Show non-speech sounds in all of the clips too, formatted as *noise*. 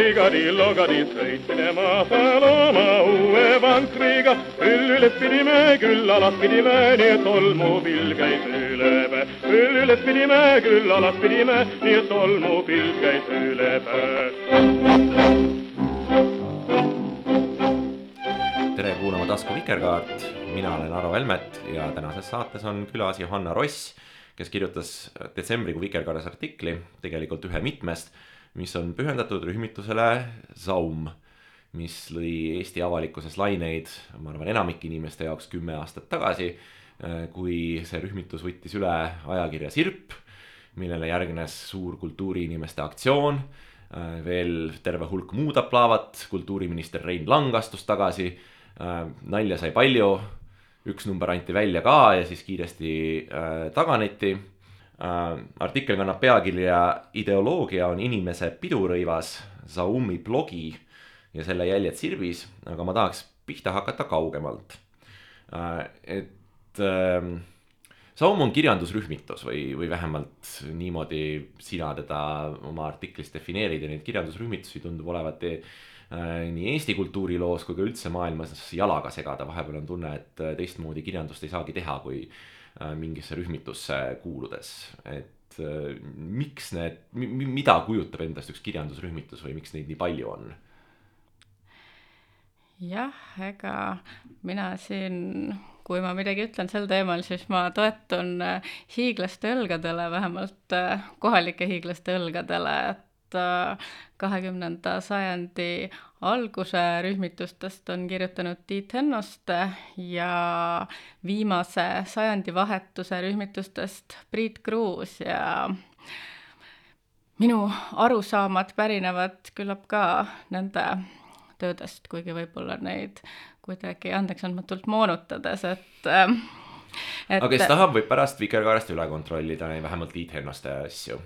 Didaho Radio. Didaho Radio. Didaho Radio. ligadi logadi sõitsime maasal oma uue vankriga. küll üles pidime, küll alas pidime, nii et tolmupilv käis üle päe. küll üles pidime, küll alas pidime, nii et tolmupilv käis üle päe. tere kuulama Tasku Vikerkaart, mina olen Aro Velmet ja tänases saates on külas Johanna Ross, kes kirjutas detsembrikuu Vikerkaares artikli, tegelikult ühe mitmest mis on pühendatud rühmitusele Zaum, mis lõi Eesti avalikkuses laineid, ma arvan, enamike inimeste jaoks kümme aastat tagasi, äh, kui see rühmitus võttis üle ajakirja Sirp, millele järgnes suur kultuuriinimeste aktsioon, äh, veel terve hulk muud aplaavat, kultuuriminister Rein Lang astus tagasi, äh, nalja sai palju, üks number anti välja ka ja siis kiiresti taganeti artikkel kannab pealkirja Ideoloogia on inimese pidurõivas, Zaumi blogi ja selle jäljed Sirbis, aga ma tahaks pihta hakata kaugemalt äh,. et äh, Zaum on kirjandusrühmitus või, või vähemalt niimoodi sina teda oma artiklis defineerid ja neid kirjandusrühmitusi tundub olevat äh, nii Eesti kultuuriloos kui ka üldse maailmas jalaga segada, vahepeal on tunne, et teistmoodi kirjandust ei saagi teha, kui Äh, mingisse rühmitusse kuuludes, et äh, miks need, mida kujutab endast üks kirjandusrühmitus või miks neid nii palju on? jah, ega mina siin, kui ma midagi ütlen sel teemal, siis ma toetun äh, hiiglaste õlgadele, vähemalt kohalike hiiglaste õlgadele, et kahekümnenda sajandi alguse rühmitustest on kirjutanud Tiit Hennoste ja viimase sajandivahetuse rühmitustest Priit Kruus ja minu arusaamad pärinevad küllap ka nende töödest, kuigi võib-olla neid kuidagi andeksandmatult moonutades, et et aga kes tahab, võib pärast Vikerkaarest üle kontrollida, vähemalt Tiit Hennoste asju.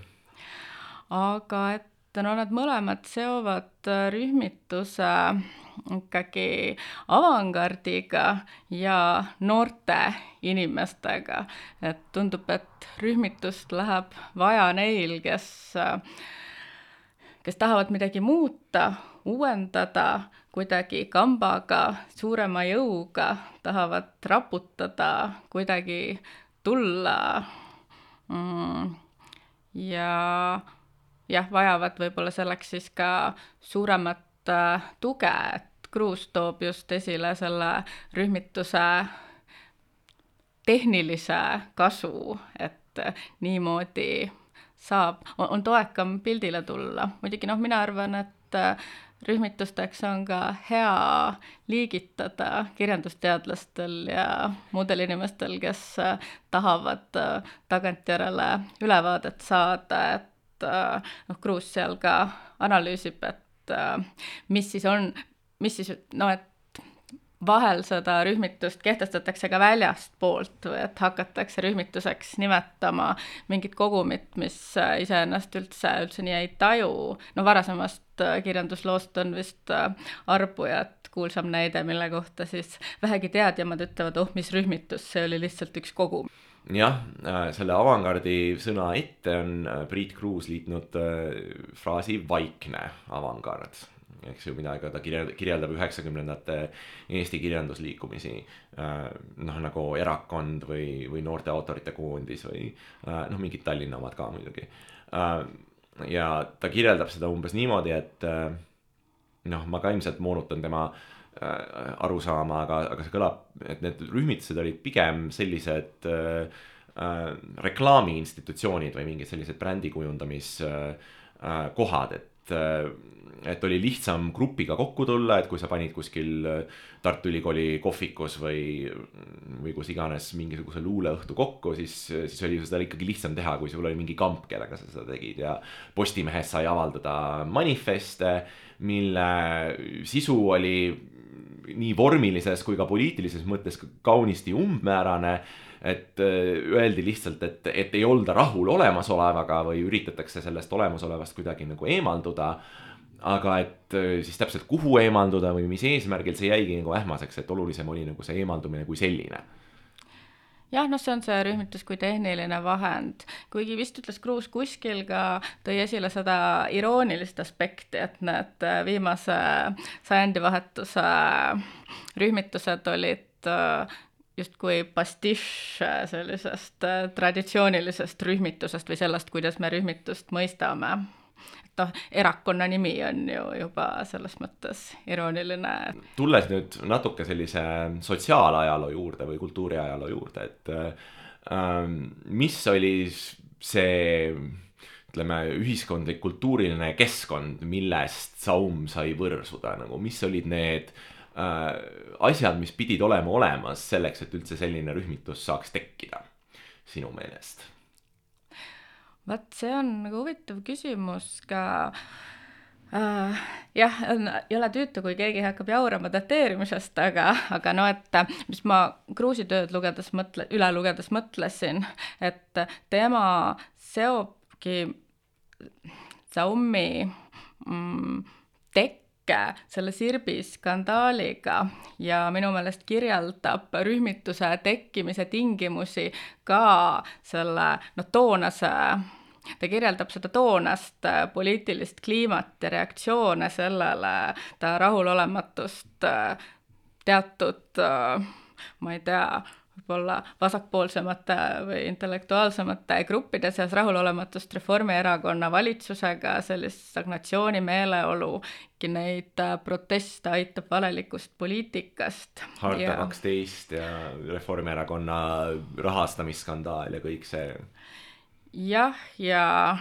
aga et no nad mõlemad seovad äh, rühmituse ikkagi avangardiga ja noorte inimestega. et tundub, et rühmitust läheb vaja neil, kes, äh, kes tahavad midagi muuta, uuendada, kuidagi kambaga, suurema jõuga, tahavad raputada, kuidagi tulla mm, ja jah, vajavad võib-olla selleks siis ka suuremat äh, tuge, et Kruus toob just esile selle rühmituse tehnilise kasu, et äh, niimoodi saab, on toekam pildile tulla. muidugi noh, mina arvan, et äh, rühmitusteks on ka hea liigitada kirjandusteadlastel ja muudel inimestel, kes äh, tahavad äh, tagantjärele ülevaadet saada, et Äh, noh, Kruus seal ka analüüsib, et äh, mis siis on, mis siis noh, et vahel seda rühmitust kehtestatakse ka väljastpoolt või et hakatakse rühmituseks nimetama mingit kogumit, mis äh, iseennast üldse, üldse nii ei taju. no varasemast kirjandusloost on vist Arbujat kuulsam näide, mille kohta siis vähegi teadjamad ütlevad, oh, mis rühmitus, see oli lihtsalt üks kogum jah, äh, selle avangardi sõna ette on äh, Priit Kruus liitnud äh, fraasi vaikne avangard eks ju, ka ta kirjeldab, kirjeldab üheksakümnendate Eesti kirjandusliikumisi. noh, nagu Erakond või, või noorte autorite koondis või noh, mingid Tallinna omad ka muidugi. ja ta kirjeldab seda umbes niimoodi, et noh, ma ka ilmselt moonutan tema Äh, aru saama, aga, aga see kõlab, et need rühmitused olid pigem sellised äh, äh, reklaamiinstitutsioonid või mingid sellised brändi kujundamiskohad äh,, et äh, et oli lihtsam grupiga kokku tulla, et kui sa panid kuskil Tartu Ülikooli kohvikus või, või kus iganes mingisuguse luuleõhtu kokku, siis, siis oli seda ikkagi lihtsam teha, kui sul oli mingi kamp, kellega sa seda tegid. Ja Postimehes sai avaldada manifeste, mille sisu oli nii vormilises kui ka poliitilises mõttes kaunisti umbmäärane. et öeldi lihtsalt, et, et ei olda rahul olemasolevaga või üritatakse sellest olemasolevast kuidagi nagu eemalduda aga et siis täpselt kuhu eemalduda või mis eesmärgil, see jäigi nagu ähmaseks, et olulisem oli nagu see eemaldumine kui selline jah, noh, see on see rühmitus kui tehniline vahend, kuigi vist ütles Kruus kuskil ka, tõi esile seda iroonilist aspekti, et need viimase sajandivahetuse rühmitused olid äh, justkui pastišš sellisest äh, traditsioonilisest rühmitusest või sellest, kuidas me rühmitust mõistame noh, erakonna nimi on ju juba selles mõttes irooniline. tulles nüüd natuke sellise sotsiaalajaloo juurde või kultuuriajaloo juurde, et ähm, mis oli see ütleme, ühiskondlik kultuuriline keskkond, millest Saum sai võrsuda nagu, mis olid need äh, asjad, mis pidid olema olemas selleks, et üldse selline rühmitus saaks tekkida sinu meelest vot see on nagu huvitav küsimus ka. Äh, jah, on, ei ole tüütu, kui keegi hakkab jaurama dateerimisest, aga, aga no et mis ma Kruusi tööd lugedes mõtle, üle lugedes mõtlesin, et tema seobki Zaumi mm, tekke selle Sirbi skandaaliga ja minu meelest kirjeldab rühmituse tekkimise tingimusi ka selle noh, toonase ta kirjeldab seda toonast äh, poliitilist kliimat ja reaktsioone sellele, ta rahulolematust äh, teatud, äh, ma ei tea, võib-olla vasakpoolsemate või intellektuaalsemate gruppide seas rahulolematust Reformierakonna valitsusega, sellist stagnatsiooni meeleolu, neid proteste aitab valelikust poliitikast. harta kaksteist ja Reformierakonna rahastamisskandaal ja kõik see jah, ja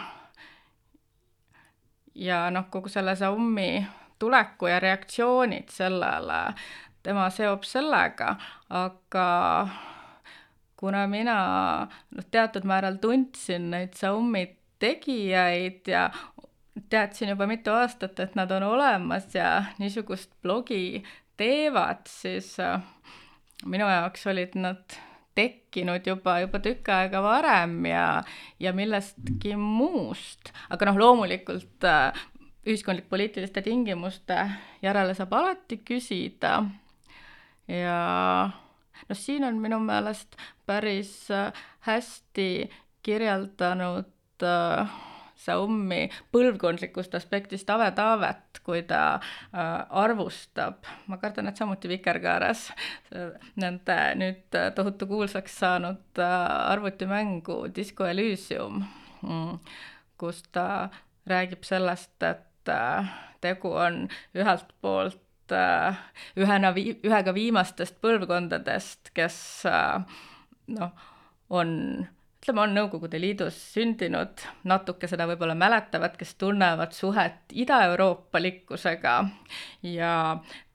ja noh, kogu selle Xiaomi tuleku ja reaktsioonid sellele, tema seob sellega, aga kuna mina noh, teatud määral tundsin neid Xiaomi tegijaid ja teadsin juba mitu aastat, et nad on olemas ja niisugust blogi teevad, siis äh, minu jaoks olid nad tekkinud juba, juba tükk aega varem ja, ja millestki muust, aga noh, loomulikult äh, ühiskondlik-poliitiliste tingimuste järele saab alati küsida. Ja noh, siin on minu meelest päris äh, hästi kirjeldanud äh, Saumi põlvkondlikust aspektist Ave Taavet, kui ta äh, arvustab, ma kardan, et samuti Vikerkaares, nende nüüd tohutu kuulsaks saanud äh, arvutimängu Disco Elysium mm,, kus ta räägib sellest, et äh, tegu on ühelt poolt ühena vii-, ühega viimastest põlvkondadest, kes noh, on ütleme, on Nõukogude Liidus sündinud, natuke seda võib-olla mäletavad, kes tunnevad suhet idaeuroopalikkusega ja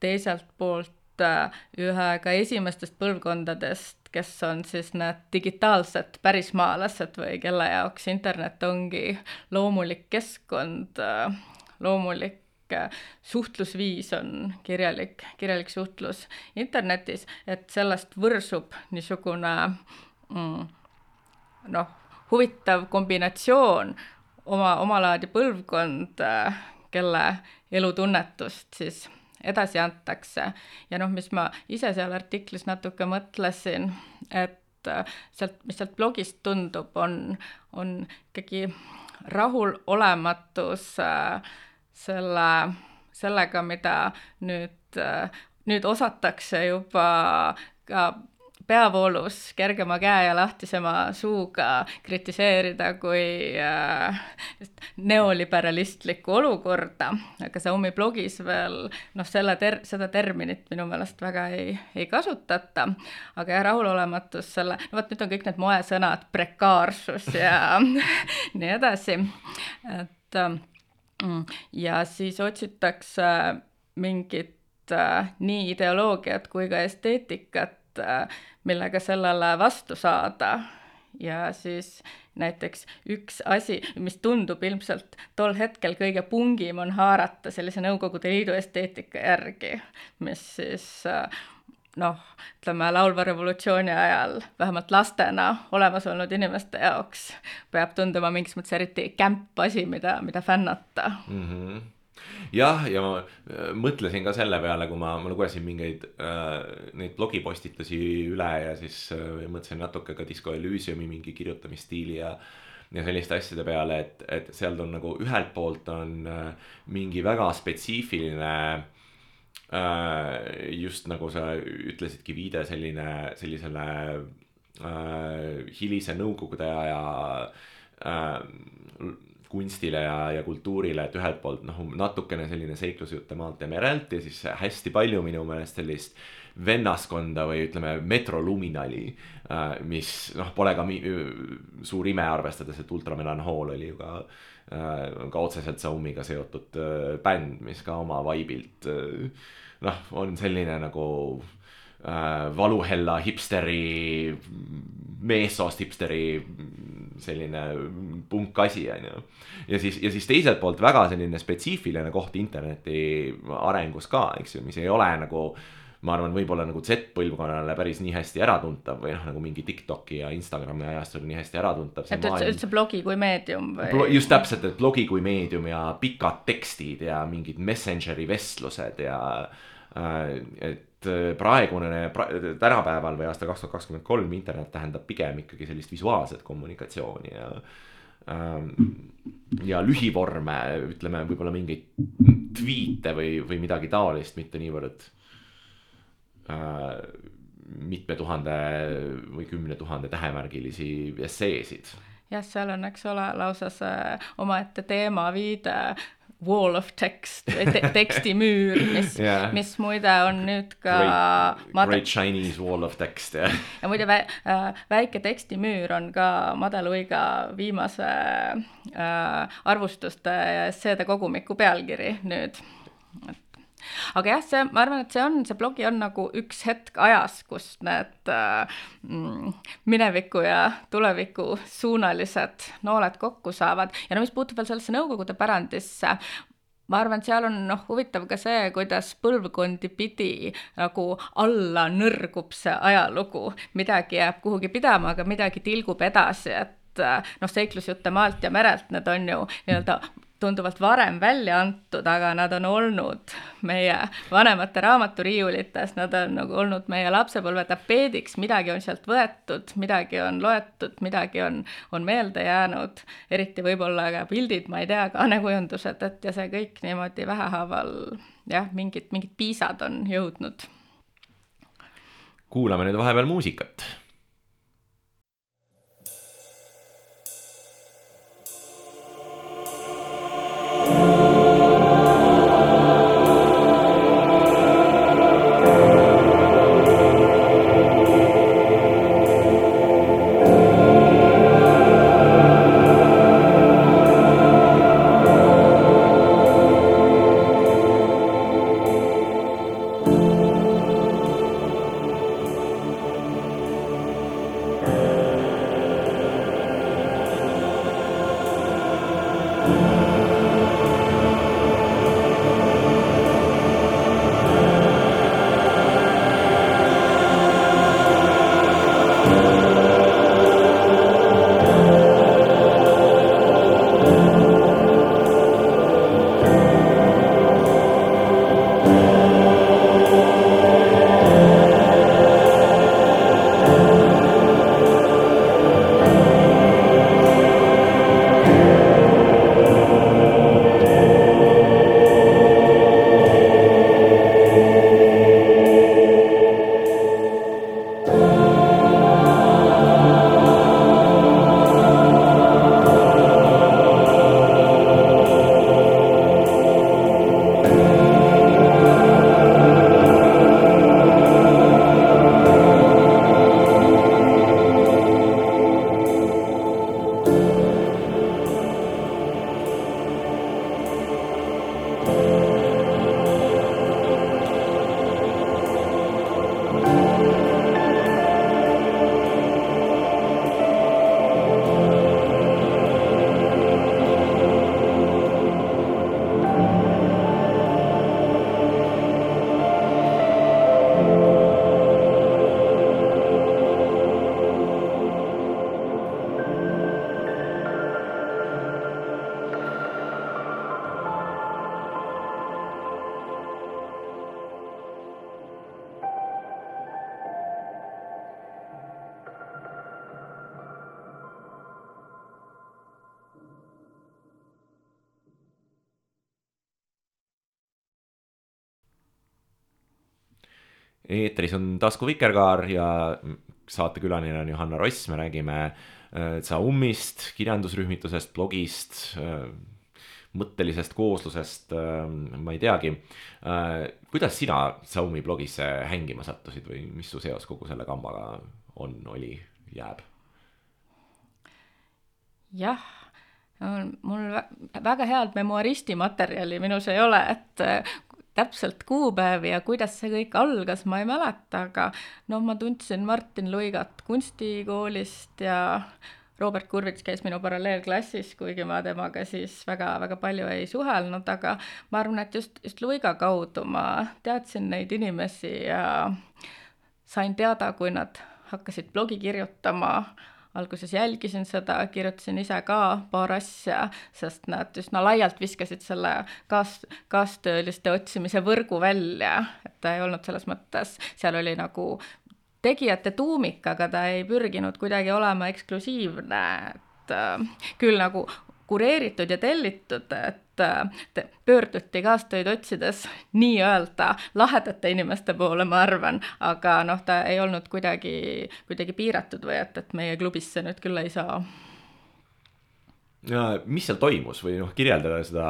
teiselt poolt äh, ühe ka esimestest põlvkondadest, kes on siis need digitaalsed pärismaalased või kelle jaoks internet ongi loomulik keskkond, äh, loomulik äh, suhtlusviis on kirjalik, kirjalik suhtlus internetis, et sellest võrsub niisugune mm, noh, huvitav kombinatsioon oma, omalaadi põlvkond, kelle elutunnetust siis edasi antakse. ja noh, mis ma ise seal artiklis natuke mõtlesin, et sealt, mis sealt blogist tundub, on, on ikkagi rahulolematus äh, selle, sellega, mida nüüd äh,, nüüd osatakse juba ka peavoolus kergema käe ja lahtisema suuga kritiseerida kui äh, neoliberalistlikku olukorda, aga Xiaomi blogis veel noh, selle ter-, seda terminit minu meelest väga ei, ei kasutata, aga jah, rahulolematus selle, no vot nüüd on kõik need moesõnad, prekaarsus ja *laughs* nii edasi, et mm, ja siis otsitakse mingit äh, nii ideoloogiat kui ka esteetikat Äh, millega sellele vastu saada. ja siis näiteks üks asi, mis tundub ilmselt tol hetkel kõige pungim, on haarata sellise Nõukogude Liidu esteetika järgi, mis siis äh, noh, ütleme laulva revolutsiooni ajal vähemalt lastena olemas olnud inimeste jaoks peab tunduma mingis mõttes eriti kämp asi, mida, mida fännata mm. -hmm jah, ja ma äh, mõtlesin ka selle peale, kui ma, ma lugesin mingeid äh, neid blogipostitusi üle ja siis äh, mõtlesin natuke ka Disco Elysiumi mingi kirjutamisstiili ja ja selliste asjade peale, et, et seal on nagu ühelt poolt on äh, mingi väga spetsiifiline äh, just nagu sa ütlesidki, viide selline, sellisele äh, hilise nõukogude aja äh, kunstile ja, ja kultuurile, et ühelt poolt noh, natukene selline seiklusjutte maalt ja merelt ja siis hästi palju minu meelest sellist vennaskonda või ütleme, metroluminali äh,, mis noh, pole ka suur ime, arvestades, et Ultramelanhool oli ju ka äh, ka otseselt Saumiga seotud äh, bänd, mis ka oma vaibilt noh, on selline nagu äh, valuhella hipsteri, meessoost hipsteri selline punkasi, on ju. ja siis, ja siis teiselt poolt väga selline spetsiifiline koht interneti arengus ka, eks ju, mis ei ole nagu ma arvan, võib-olla nagu Z-põlvkonnale päris nii hästi äratuntav või noh, nagu mingi Tiktoki ja Instagrami ajastul nii hästi äratuntav. et üldse, üldse blogi kui meedium või just täpselt, et blogi kui meedium ja pikad tekstid ja mingid Messengeri vestlused ja Äh, et äh, praegune pra,, tänapäeval või aastal kaks tuhat kakskümmend kolm internet tähendab pigem ikkagi sellist visuaalset kommunikatsiooni ja ähm, ja lühivorme, ütleme võib-olla mingeid tweet'e või, või midagi taolist, mitte niivõrd äh, mitme tuhande või kümne tuhande tähemärgilisi esseesid. Jah, seal on, eks ole, lausa see omaette teema viide wall of text te, tekstimüür, mis *laughs* yeah., mis muide on nüüd ka Great, mad... great Chinese wall of text, jah yeah.. ja muide vä, äh, väike tekstimüür on ka Made Luiga viimase äh, arvustuste ja esseede kogumiku pealkiri nüüd. et aga jah, see, ma arvan, et see on, see blogi on nagu üks hetk ajas, kus need äh, mm, mineviku ja tuleviku suunalised nooled kokku saavad. Ja no mis puutub veel sellesse Nõukogude pärandisse, ma arvan, et seal on noh, huvitav ka see, kuidas põlvkondi pidi nagu alla nõrgub see ajalugu, midagi jääb kuhugi pidama, aga midagi tilgub edasi, et äh, noh, seiklusjutte maalt ja merelt, need on ju nii-öelda tunduvalt varem välja antud, aga nad on olnud meie vanemate raamaturiiulites, nad on nagu olnud meie lapsepõlve tapeediks, midagi on sealt võetud, midagi on loetud, midagi on, on meelde jäänud, eriti võib-olla ka pildid, ma ei tea, kaanekujundused, et ja see kõik niimoodi vähehaaval jah, mingid, mingid piisad on jõudnud. kuulame nüüd vahepeal muusikat eetris on Tasku Vikerkaar ja saatekülaline on Johanna Ross, me räägime äh, Tsaumist, kirjandusrühmitusest, blogist, äh, mõttelisest kooslusest, äh, ma ei teagi. kuidas sina Tsaumi blogisse hängima sattusid või mis su seos kogu selle kambaga on, oli, jääb? jah mul väga head memuaristi materjali minus ei ole, et täpselt kuupäevi ja kuidas see kõik algas, ma ei mäleta, aga noh, ma tundsin Martin Luigat kunstikoolist ja Robert Kurvits käis minu paralleelklassis, kuigi ma temaga siis väga-väga palju ei suhelnud, aga ma arvan, et just, just Luiga kaudu ma teadsin neid inimesi ja sain teada, kui nad hakkasid blogi kirjutama alguses jälgisin seda, kirjutasin ise ka paar asja, sest nad üsna laialt viskasid selle kaas, kaastööliste otsimise võrgu välja, et ta ei olnud selles mõttes, seal oli nagu tegijate tuumik, aga ta ei pürginud kuidagi olema eksklusiivne, et äh, küll nagu kureeritud ja tellitud, et pöörduti kaastöid otsides nii-öelda lahedate inimeste poole, ma arvan, aga noh, ta ei olnud kuidagi, kuidagi piiratud või et, et meie klubisse nüüd küll ei saa ja mis seal toimus või noh, kirjeldada seda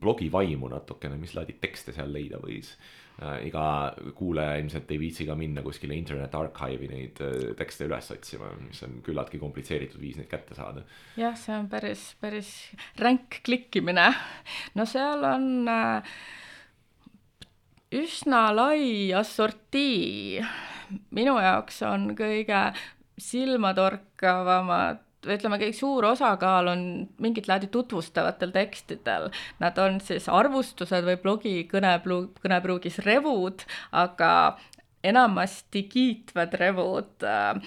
blogi vaimu natukene, mis laadi tekste seal leida võis äh,. Iga kuulaja ilmselt ei viitsi ka minna kuskile internet archive'i neid äh, tekste üles otsima, mis on küllaltki komplitseeritud viis neid kätte saada. jah, see on päris, päris ränk klikkimine. no seal on äh, üsna lai assortii. minu jaoks on kõige silmatorkavamad ütleme, kõik suur osakaal on mingit laadi tutvustavatel tekstidel. Nad on siis arvustused või blogi kõneplu-, kõnepruugis revud, aga enamasti kiitvad revud äh,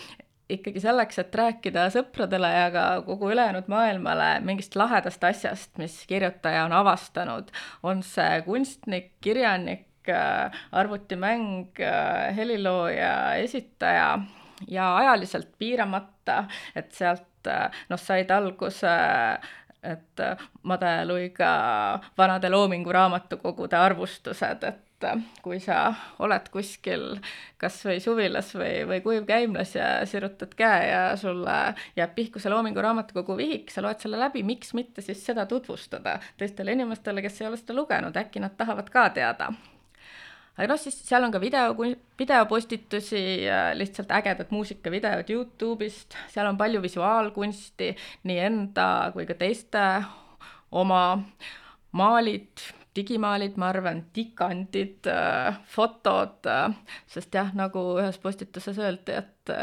ikkagi selleks, et rääkida sõpradele ja ka kogu ülejäänud maailmale mingist lahedast asjast, mis kirjutaja on avastanud. on see kunstnik, kirjanik, äh, arvutimäng, äh, helilooja, esitaja ja ajaliselt piiramata, et sealt noh, said alguse et Made Luiga vanade Loomingu raamatukogude arvustused, et kui sa oled kuskil kas või suvilas või, või kujuvkäimlas ja sirutad käe ja sulle jääb pihku see Loomingu raamatukogu vihik, sa loed selle läbi, miks mitte siis seda tutvustada teistele inimestele, kes ei ole seda lugenud, äkki nad tahavad ka teada aga noh, siis seal on ka video, videopostitusi, lihtsalt ägedad muusikavideod Youtube'ist, seal on palju visuaalkunsti, nii enda kui ka teiste oma maalid, digimaalid, ma arvan, tikandid, fotod, sest jah, nagu ühes postituses öeldi, et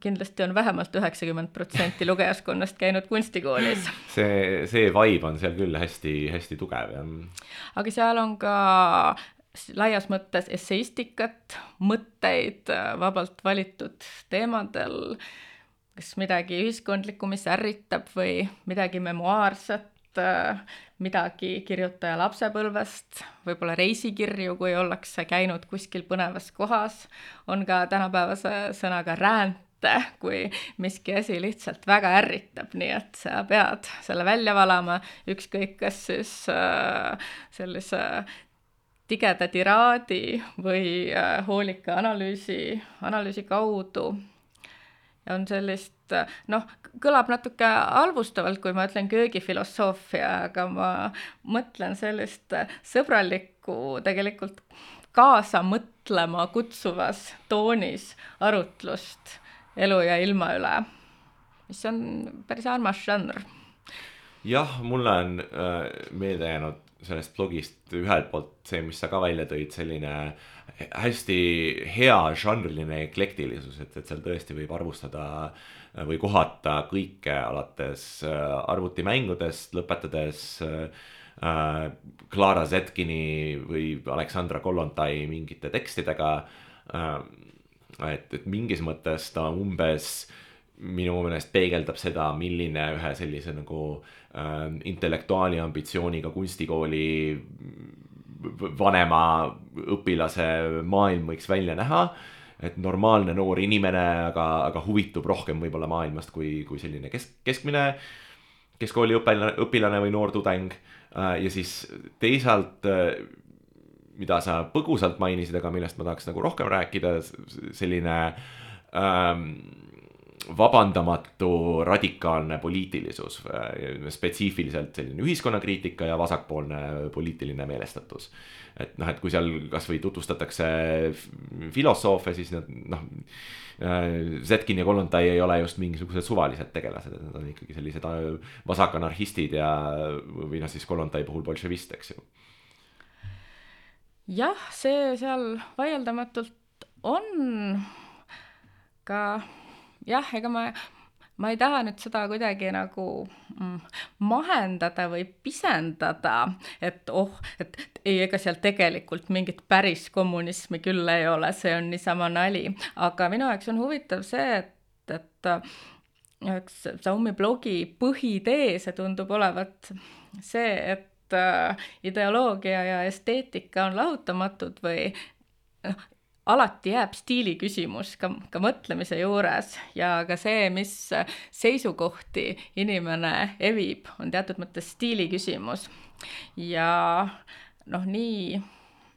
kindlasti on vähemalt üheksakümmend protsenti lugejaskonnast käinud kunstikoolis. see, see vibe on seal küll hästi-hästi tugev, jah. aga seal on ka laias mõttes esseistikat, mõtteid äh, vabalt valitud teemadel, kas midagi ühiskondlikku, mis ärritab või midagi memuaarset, äh, midagi kirjutaja lapsepõlvest, võib-olla reisikirju, kui ollakse käinud kuskil põnevas kohas, on ka tänapäevase sõnaga räänte, kui miski asi lihtsalt väga ärritab, nii et sa pead selle välja valama, ükskõik kas siis äh, sellise tigeda tiraadi või äh, hoolika analüüsi, analüüsi kaudu. on sellist, noh, kõlab natuke halvustavalt, kui ma ütlen köögifilosoofia, aga ma mõtlen sellist sõbralikku, tegelikult kaasa mõtlema kutsuvas toonis arutlust elu ja ilma üle, mis on päris armas žanr jah, mulle on äh, meelde jäänud sellest blogist ühelt poolt see, mis sa ka välja tõid, selline hästi hea žanriline eklektilisus, et, et seal tõesti võib arvustada või kohata kõike alates äh, arvutimängudest, lõpetades äh, Clara Zetkini või Aleksandra Kollontai mingite tekstidega äh,. et, et mingis mõttes ta umbes minu meelest peegeldab seda, milline ühe sellise nagu äh, intellektuaali ambitsiooniga kunstikooli vanema õpilase maailm võiks välja näha. et normaalne noor inimene, aga, aga huvitub rohkem võib-olla maailmast kui, kui selline kesk, keskmine keskkooli õpilane, õpilane või noor tudeng. Äh, ja siis teisalt äh, mida sa põgusalt mainisid, aga millest ma tahaks nagu rohkem rääkida, selline ähm, vabandamatu radikaalne poliitilisus, spetsiifiliselt selline ühiskonnakriitika ja vasakpoolne poliitiline meelestatus. et noh, et kui seal kasvõi tutvustatakse filosoofe, siis nad noh, Zetkin ja Kollontai ei ole just mingisugused suvalised tegelased, et nad on ikkagi sellised vasakanarhistid ja, või noh, siis Kollontai puhul bolševist, eks ju. jah, see seal vaieldamatult on ka jah, ega ma, ma ei taha nüüd seda kuidagi nagu mm, mahendada või pisendada, et oh, et ei, ega seal tegelikult mingit päris kommunismi küll ei ole, see on niisama nali, aga minu jaoks on huvitav see, et, et üks Xiaomi blogi põhitee, see tundub olevat see, et äh, ideoloogia ja esteetika on lahutamatud või noh, alati jääb stiili küsimus ka, ka mõtlemise juures ja ka see, mis seisukohti inimene evib, on teatud mõttes stiili küsimus. ja noh, nii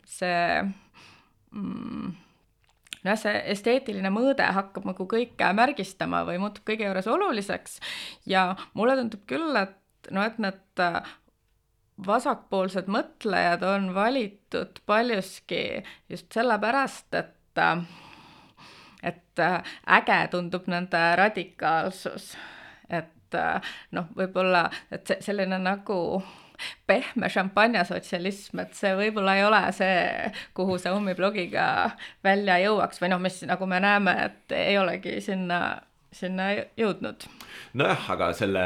see mm, nojah, see esteetiline mõõde hakkab nagu kõike märgistama või muutub kõige juures oluliseks ja mulle tundub küll, et noh, et need vasakpoolsed mõtlejad on valitud paljuski just sellepärast, et et äge tundub nende radikaalsus, et noh, võib-olla, et see selline nagu pehme šampanjasotsialism, et see võib-olla ei ole see, kuhu see Ummi blogiga välja jõuaks või noh, mis nagu me näeme, et ei olegi sinna sinna jõudnud. nojah, aga selle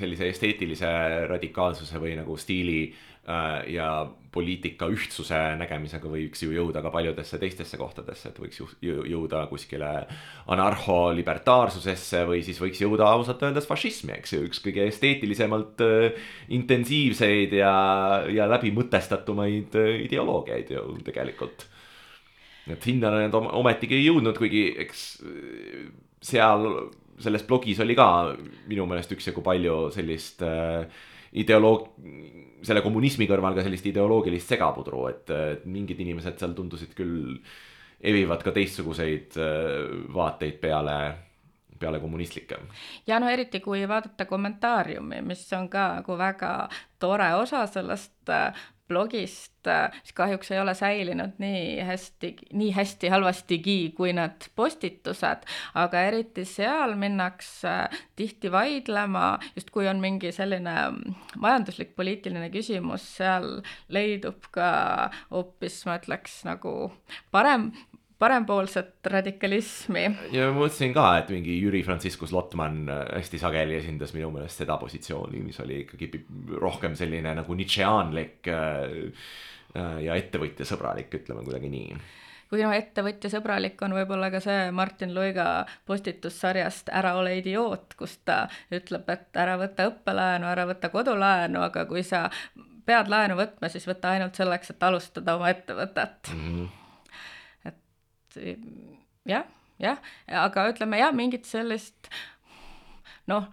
sellise esteetilise radikaalsuse või nagu stiili äh, ja poliitika ühtsuse nägemisega võiks ju jõuda ka paljudesse teistesse kohtadesse, et võiks jõuda kuskile anarho-libertaarsusesse või siis võiks jõuda ausalt öeldes fašismi, eks ju, üks kõige esteetilisemalt äh, intensiivseid ja, ja läbimõtestatumaid äh, ideoloogiaid ju tegelikult. et sinna need ometigi ei jõudnud, kuigi eks seal selles blogis oli ka minu meelest üksjagu palju sellist äh, ideoloog-, selle kommunismi kõrval ka sellist ideoloogilist segapudru, et mingid inimesed seal tundusid küll evivad ka teistsuguseid äh, vaateid peale, peale kommunistlikke. ja no eriti, kui vaadata kommentaariumi, mis on ka nagu väga tore osa sellest äh, blogist, mis kahjuks ei ole säilinud nii hästi, nii hästi halvastigi kui need postitused, aga eriti seal minnakse tihti vaidlema, just kui on mingi selline majanduslik, poliitiline küsimus, seal leidub ka hoopis, ma ütleks, nagu parem, parempoolset radikalismi. ja ma mõtlesin ka, et mingi Jüri Franciscus Lotman äh, hästi sageli esindas minu meelest seda positsiooni, mis oli ikkagi rohkem selline nagu nitšeaanlik äh, äh, ja ettevõtjasõbralik, ütleme kuidagi nii kuigi noh, ettevõtjasõbralik on võib-olla ka see Martin Luiga postitussarjast Ära ole idioot, kus ta ütleb, et ära võta õppelaenu, ära võta kodulaenu, aga kui sa pead laenu võtma, siis võta ainult selleks, et alustada oma ettevõtet mm. -hmm jah, jah, aga ütleme jah, mingit sellist noh,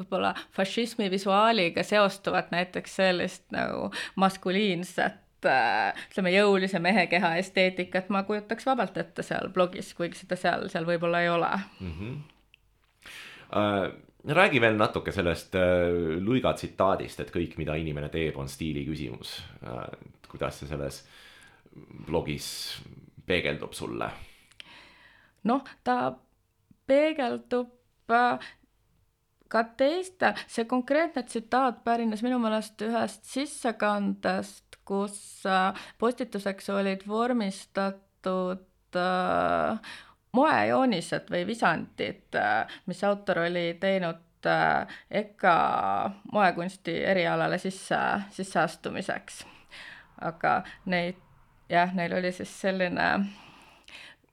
võib-olla fašismi visuaaliga seostuvat näiteks sellist nagu maskuliinset ütleme, jõulise mehekeha esteetikat ma kujutaks vabalt ette seal blogis, kuigi seda seal, seal võib-olla ei ole mm. -hmm. Uh räägi veel natuke sellest uh, Luiga tsitaadist, et kõik, mida inimene teeb, on stiili küsimus uh,. kuidas see selles uh, blogis peegeldub sulle? noh, ta peegeldub äh, ka teiste, see konkreetne tsitaat pärines minu meelest ühest sissekandest, kus äh, postituseks olid vormistatud äh, moejoonised või visandid, mis autor oli teinud EKA moekunsti erialale sisse, sisseastumiseks. aga neid jah, neil oli siis selline,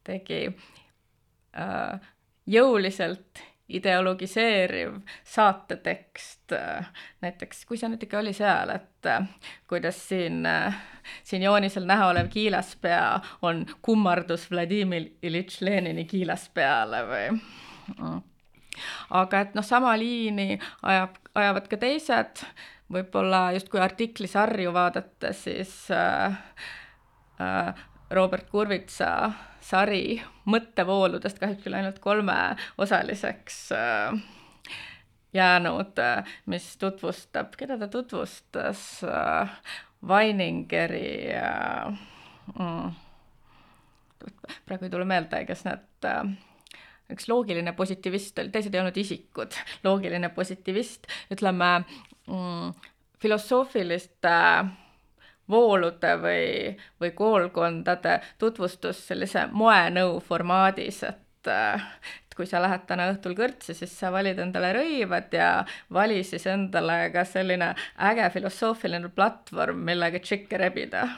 tegi äh, jõuliselt ideologiseeriv saatetekst äh,, näiteks kui see nüüd ikka oli seal, et äh, kuidas siin äh,, siin joonisel näha olev kiilaspea on kummardus Vladimir Iljitš Lenini kiilaspeale või mm. aga et noh, sama liini ajab, ajavad ka teised võib-olla justkui artiklisarju vaadates, siis äh, äh, Robert Kurvitsa sari mõttevooludest kahjuks küll ainult kolmeosaliseks äh, jäänud, mis tutvustab, keda ta tutvustas äh,, Weiningeri äh, mm, praegu ei tule meelde, kes need äh, üks loogiline positivist oli, teised ei olnud isikud, loogiline positivist, ütleme mm, filosoofiliste voolude või, või koolkondade tutvustus sellise moenõu formaadis, et et kui sa lähed täna õhtul kõrtsi, siis sa valid endale rõivad ja vali siis endale ka selline äge filosoofiline platvorm, millega tšikke rebida. *laughs*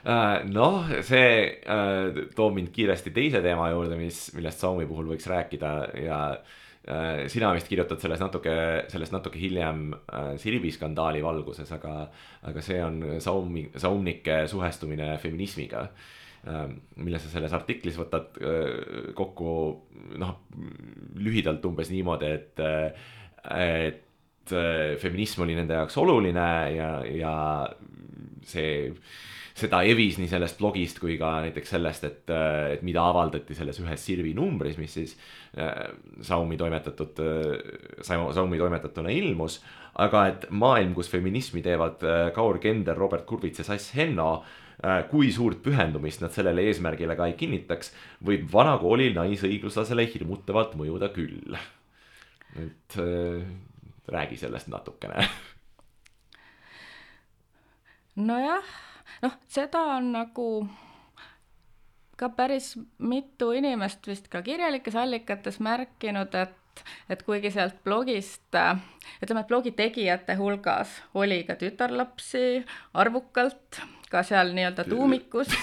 Äh, noh, see äh, toob mind kiiresti teise teema juurde, mis, millest Saumi puhul võiks rääkida ja äh, sina vist kirjutad selles natuke, sellest natuke hiljem äh, Sirbi skandaali valguses, aga, aga see on Saumi, saumnike suhestumine feminismiga äh,. mille sa selles artiklis võtad äh, kokku noh, lühidalt umbes niimoodi, et äh,, et äh, feminism oli nende jaoks oluline ja, ja see seda evis nii sellest blogist kui ka näiteks sellest, et, et mida avaldati selles ühes Sirvi numbris, mis siis äh, Saumi toimetatud äh,, Saumi toimetatuna ilmus. aga et maailm, kus feminismi teevad äh, Kaur Kender, Robert Kurvits ja Sass Henno äh,, kui suurt pühendumist nad sellele eesmärgile ka ei kinnitaks, võib vanakooli naisõigluslasele hirmutavalt mõjuda küll. et äh, räägi sellest natukene. Nojah noh, seda on nagu ka päris mitu inimest vist ka kirjalikes allikates märkinud, et, et kuigi sealt blogist, ütleme, et blogi tegijate hulgas oli ka tütarlapsi arvukalt, ka seal nii-öelda tuumikus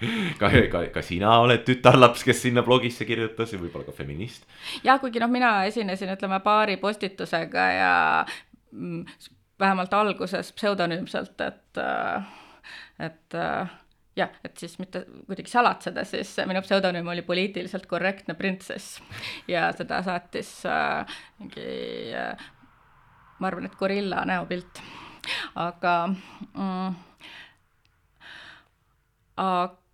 *laughs* ka, ka, ka sina oled tütarlaps, kes sinna blogisse kirjutas ja võib-olla ka feminist. jah, kuigi noh, mina esinesin, ütleme, paari postitusega ja mm, vähemalt alguses pseudonüümselt, et äh, et äh, jah, et siis mitte kuidagi salatseda, siis minu pseudonüüm oli poliitiliselt korrektne printsess ja seda saatis äh, mingi äh,, ma arvan, et gorilla näopilt, aga mm, aga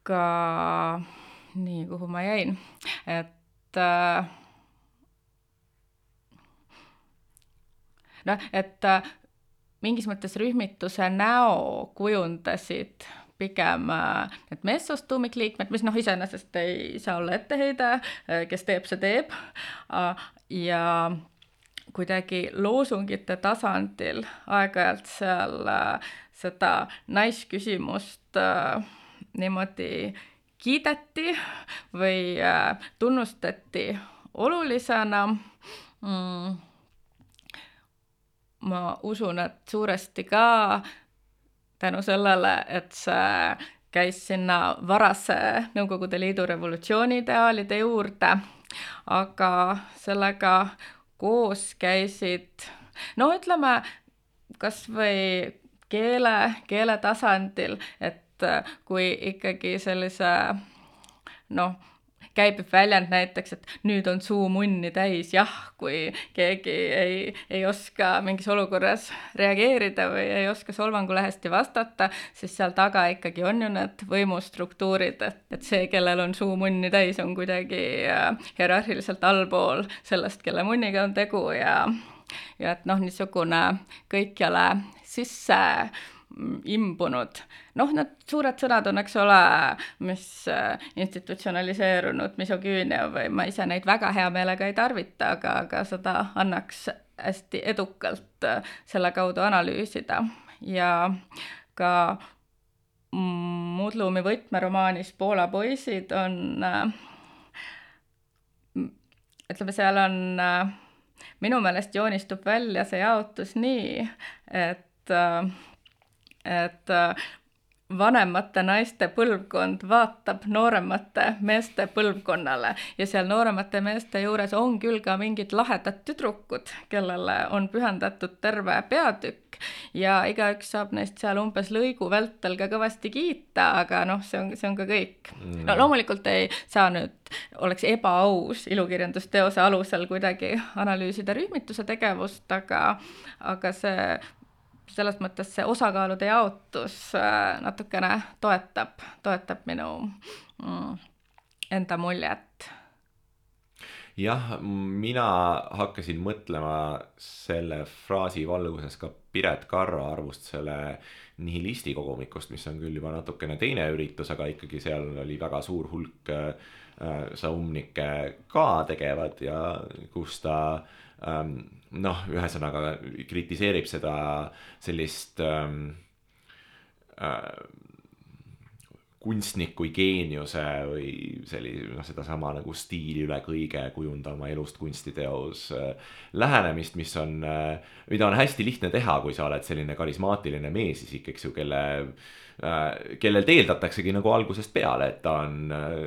nii, kuhu ma jäin, et äh, noh, et äh, mingis mõttes rühmituse näo kujundasid pigem äh, need meessoost tuumikliikmed, mis noh, iseenesest ei saa olla etteheide, kes teeb, see teeb, ja kuidagi loosungite tasandil aeg-ajalt seal seda naisküsimust niimoodi kiideti või tunnustati olulisena. Mm. Ma usun, et suuresti ka tänu sellele, et see käis sinna varase Nõukogude Liidu revolutsiooni ideaalide juurde, aga sellega koos käisid no ütleme, kas või keele, keele tasandil, et kui ikkagi sellise noh, käib väljend näiteks, et nüüd on suu munni täis, jah, kui keegi ei, ei oska mingis olukorras reageerida või ei oska solvangule hästi vastata, siis seal taga ikkagi on ju need võimustruktuurid, et, et see, kellel on suu munni täis, on kuidagi äh, hierarhiliselt allpool sellest, kelle munniga on tegu ja ja et noh, niisugune kõikjale sisse imbunud. noh, need suured sõnad on, eks ole, mis äh, institutsionaliseerunud misogüünia või ma ise neid väga hea meelega ei tarvita, aga, aga seda annaks hästi edukalt äh, selle kaudu analüüsida ja ka Mudlumi võtmeromaanis Poola poisid on, äh, ütleme, seal on minu meelest joonistub välja see jaotus nii, et et äh, vanemate naiste põlvkond vaatab nooremate meeste põlvkonnale. Ja seal nooremate meeste juures on küll ka mingid lahedad tüdrukud, kellele on pühendatud terve peatükk. Ja igaüks saab neist seal umbes lõigu vältel ka kõvasti kiita, aga noh, see on, see on ka kõik. Mm.. no loomulikult ei saa nüüd oleks ebaaus ilukirjandusteose alusel kuidagi analüüsida rühmituse tegevust, aga, aga see selles mõttes see osakaalude jaotus äh, natukene toetab, toetab minu mm, enda muljet. jah, mina hakkasin mõtlema selle fraasi valguses ka Piret Karro arvust selle nihilisti kogumikust, mis on küll juba natukene teine üritus, aga ikkagi seal oli väga suur hulk äh, saumnikke ka tegevad ja kus ta ähm, noh, ühesõnaga kritiseerib seda sellist ähm, äh, kunstniku geeniuse või selline noh, sedasama nagu stiili üle kõige kujunda oma elust kunstiteos äh, lähenemist, mis on äh,, mida on hästi lihtne teha, kui sa oled selline karismaatiline meesisik, eks ju, kelle kellelt eeldataksegi nagu algusest peale, et ta on äh,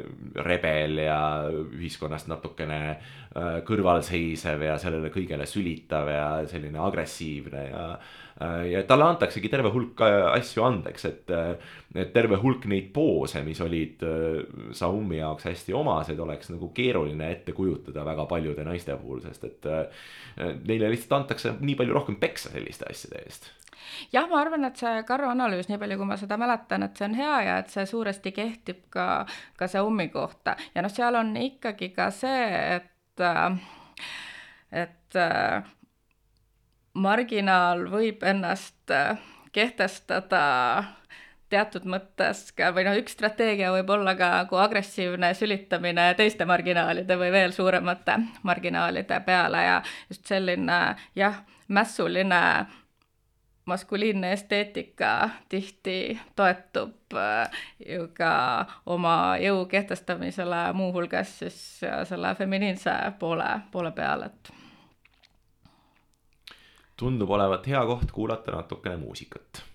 rebel ja ühiskonnast natukene äh, kõrvalseisev ja sellele kõigele sülitav ja selline agressiivne ja Äh, ja talle antaksegi terve hulk äh, asju andeks, et, äh, et terve hulk neid poose, mis olid Saumi jaoks hästi omased, oleks nagu keeruline ette kujutada väga paljude naiste puhul, sest et neile lihtsalt antakse nii palju rohkem peksa selliste asjade eest jah, ma arvan, et see Karro analüüs, nii palju kui ma seda mäletan, et see on hea ja et see suuresti kehtib ka, ka see ummi kohta. Ja noh, seal on ikkagi ka see, et et marginaal võib ennast äh, kehtestada teatud mõttes ka või noh, üks strateegia võib olla ka nagu agressiivne sülitamine teiste marginaalide või veel suuremate marginaalide peale ja just selline jah, mässuline maskuliinne esteetika tihti toetub äh, ju ka oma jõu kehtestamisele, muuhulgas siis selle feminiinse poole, poole peal, et tundub olevat hea koht kuulata natukene muusikat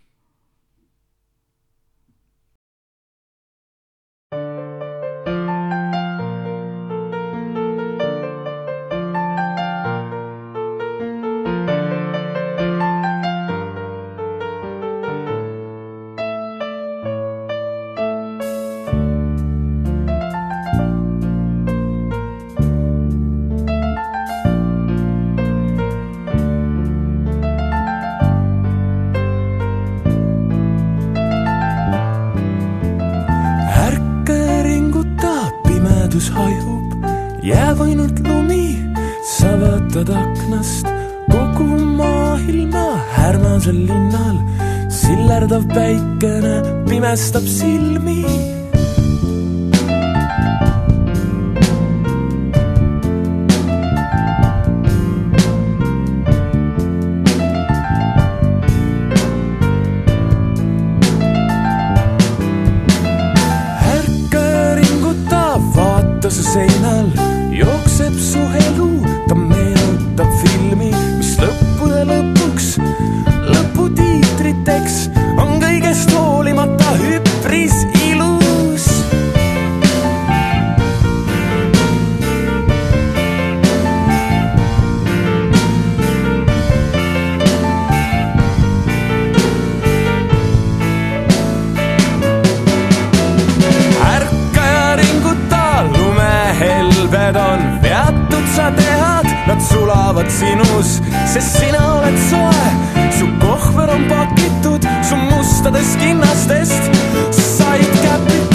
päästab silmi. Sa tehad, nad sulavad sinus, sest sina oled soe su kohver on pakitud su mustadest kinnastest, said käpikud.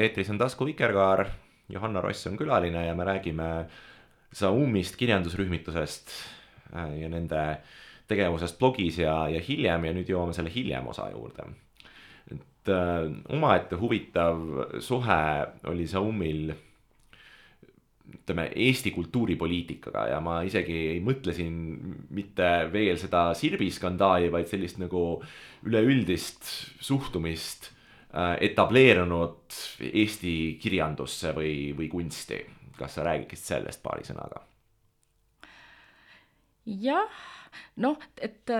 Eetris on Tasku Vikerkaar, Johanna Ross on külaline ja me räägime Zaumist kirjandusrühmitusest äh, ja nende tegevusest blogis ja, ja hiljem ja nüüd jõuame selle hiljem osa juurde. et äh, omaette huvitav suhe oli Zaumil ütleme Eesti kultuuripoliitikaga ja ma isegi ei mõtle siin mitte veel seda Sirbi skandaali, vaid sellist nagu üleüldist suhtumist Äh, etableerunud Eesti kirjandusse või, või kunsti. kas sa räägiksid sellest paari sõnaga? jah, noh, et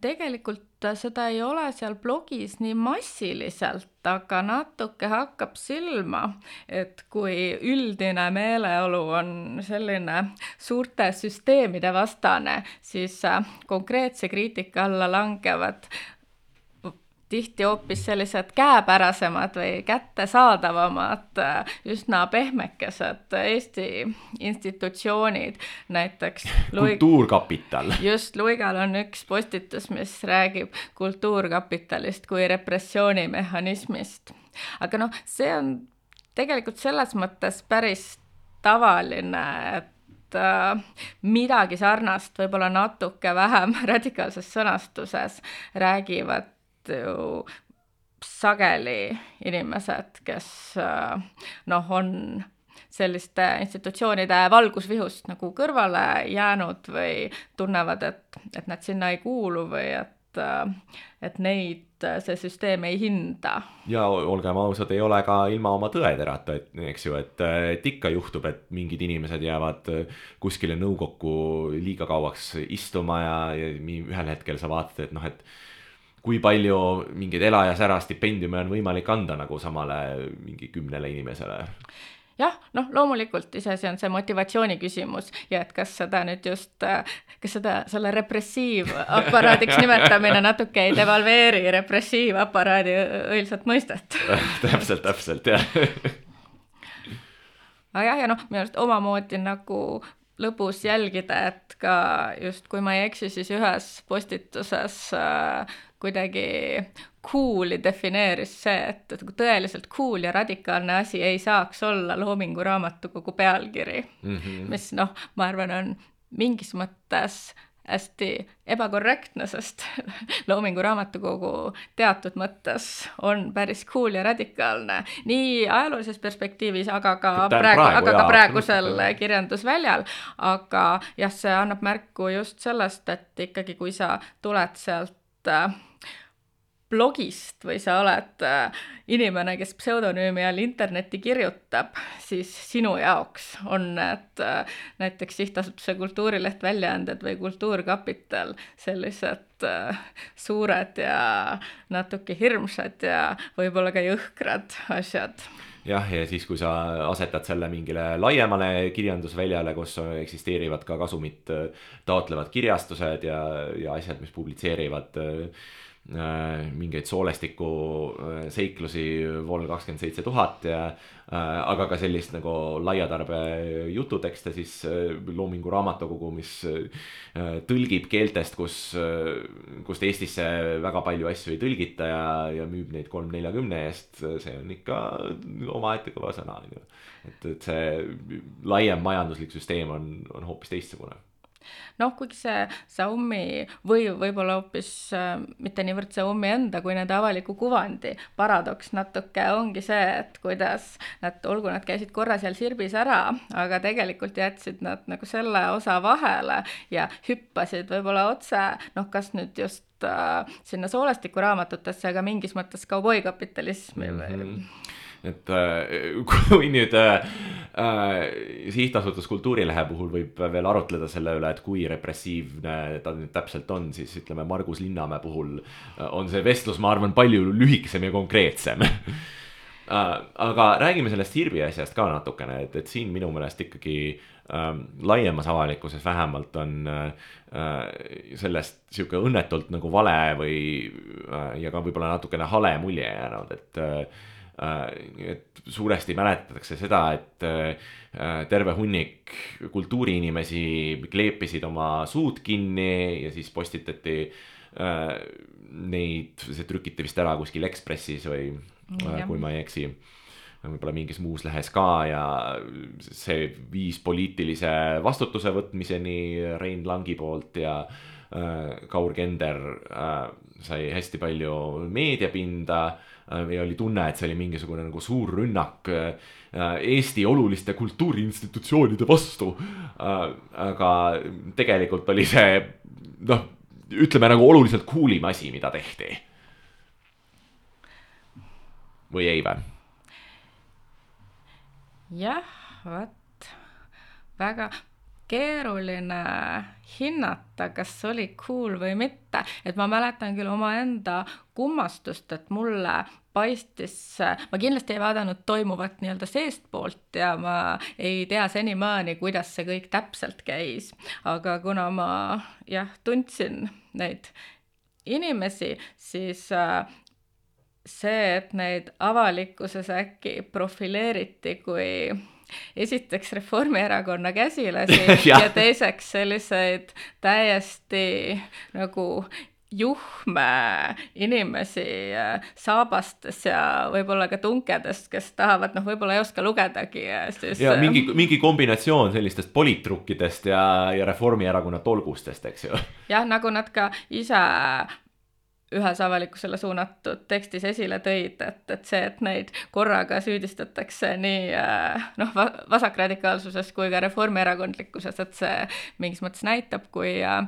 tegelikult seda ei ole seal blogis nii massiliselt, aga natuke hakkab silma, et kui üldine meeleolu on selline suurte süsteemide vastane, siis konkreetse kriitika alla langevad tihti hoopis sellised käepärasemad või kättesaadavamad, üsna pehmekesed Eesti institutsioonid, näiteks Luig... kultuurkapital. just, Luigal on üks postitus, mis räägib kultuurkapitalist kui repressioonimehhanismist. aga noh, see on tegelikult selles mõttes päris tavaline, et äh, midagi sarnast, võib-olla natuke vähem *laughs* radikaalses sõnastuses räägivad ju sageli inimesed, kes äh, noh, on selliste institutsioonide valgusvihust nagu kõrvale jäänud või tunnevad, et, et nad sinna ei kuulu või et, äh, et neid see süsteem ei hinda. ja olgem ausad, ei ole ka ilma oma tõederata, et eks ju, et, et ikka juhtub, et mingid inimesed jäävad kuskile nõukokku liiga kauaks istuma ja, ja ühel hetkel sa vaatad, et noh, et kui palju mingeid ela ja sära stipendiume on võimalik anda nagu samale mingi kümnele inimesele? jah, noh, loomulikult iseasi on see motivatsiooni küsimus ja et kas seda nüüd just, kas seda, selle repressiivaparaadiks *laughs* nimetamine natuke ei devalveeri repressiivaparaadi õilsat mõistet *laughs* täpselt, täpselt, jah aga jah, ja noh, minu arust omamoodi nagu lõbus jälgida, et ka just, kui ma ei eksi, siis ühes postituses äh, kuidagi cool'i defineeris see, et, et tõeliselt cool ja radikaalne asi ei saaks olla Loomingu raamatukogu pealkiri mm, -hmm. mis noh, ma arvan, on mingis mõttes hästi ebakorrektne, sest *laughs* Loomingu raamatukogu teatud mõttes on päris cool ja radikaalne nii ajaloolises perspektiivis, aga ka praegu, praegu, aga ka praegusel kirjandusväljal. aga jah, see annab märku just sellest, et ikkagi, kui sa tuled sealt blogist või sa oled äh, inimene, kes pseudonüümi all internetti kirjutab, siis sinu jaoks on need äh, näiteks Sihtasutuse Kultuurileht väljaanded või Kultuurkapital sellised äh, suured ja natuke hirmsad ja võib-olla ka jõhkrad asjad jah, ja siis, kui sa asetad selle mingile laiemale kirjandusväljale, kus eksisteerivad ka kasumit taotlevad kirjastused ja, ja asjad, mis publitseerivad äh, Äh, mingeid soolestiku äh, seiklusi Vol kakskümmend seitse tuhat ja äh, aga ka sellist nagu laiatarbe jututekste siis Loomingu Raamatukogu, mis tõlgib keeltest, kus, kust Eestisse väga palju asju ei tõlgita ja, ja müüb neid kolm neljakümne eest, see on ikka omaette kõva sõna, on ju. et, et see laiem majanduslik süsteem on, on hoopis teistsugune noh, kuigi see Xiaomi või võib-olla hoopis äh, mitte niivõrd Xiaomi enda kui nende avaliku kuvandi paradoks natuke ongi see, et kuidas nad, olgu nad käisid korra seal Sirbis ära, aga tegelikult jätsid nad nagu selle osa vahele ja hüppasid võib-olla otse, noh, kas nüüd just äh, sinna soolestikuraamatutesse, aga mingis mõttes kauboikapitalismi mm -hmm. Et äh, *laughs* kui nüüd äh, äh, sihtasutus Kultuurilehe puhul võib veel arutleda selle üle, et kui repressiivne ta nüüd täpselt on, siis ütleme, Margus Linnamäe puhul on see vestlus, ma arvan, palju lühikesem ja konkreetsem. *laughs* Aga räägime sellest Sirbi asjast ka natukene, et, et siin minu meelest ikkagi ähm, laiemas avalikkuses vähemalt on äh, sellest sihuke õnnetult nagu vale või äh, ja ka võib-olla natukene hale mulje jäänud, et Äh, et suuresti mäletatakse seda, et äh, terve hunnik kultuuriinimesi kleepisid oma suud kinni ja siis postitati äh, neid, see trükiti vist ära kuskil Ekspressis või ja. kui ma ei eksi võib-olla mingis muus lehes ka ja see viis poliitilise vastutuse võtmiseni Rein Langi poolt ja äh, Kaur Kender äh, sai hästi palju meediapinda äh, Äh, ja oli tunne, et see oli mingisugune nagu suur rünnak äh, Eesti oluliste kultuuriinstitutsioonide vastu. Äh, aga tegelikult oli see noh, ütleme nagu oluliselt coolim asi, mida tehti. või ei või? jah, vot väga keeruline hinnata, kas oli cool või mitte, et ma mäletan küll omaenda kummastust, et mulle paistis, ma kindlasti ei vaadanud toimuvat nii-öelda seestpoolt ja ma ei tea senimaani, kuidas see kõik täpselt käis, aga kuna ma jah, tundsin neid inimesi, siis äh, see, et neid avalikkuses äkki profileeriti kui esiteks Reformierakonna käsilasi *laughs* ja. ja teiseks selliseid täiesti nagu juhme inimesi äh, saabastes ja võib-olla ka tunkedes, kes tahavad, noh, võib-olla ei oska lugedagi ja siis. ja mingi, äh, mingi kombinatsioon sellistest poliitrukkidest ja, ja Reformierakonna tolgustest, eks ju. jah, nagu nad ka ise ühes avalikkusele suunatud tekstis esile tõid, et, et see, et neid korraga süüdistatakse nii äh, noh, vasakradikaalsuses kui ka reformierakondlikkuses, et see mingis mõttes näitab, kui, äh,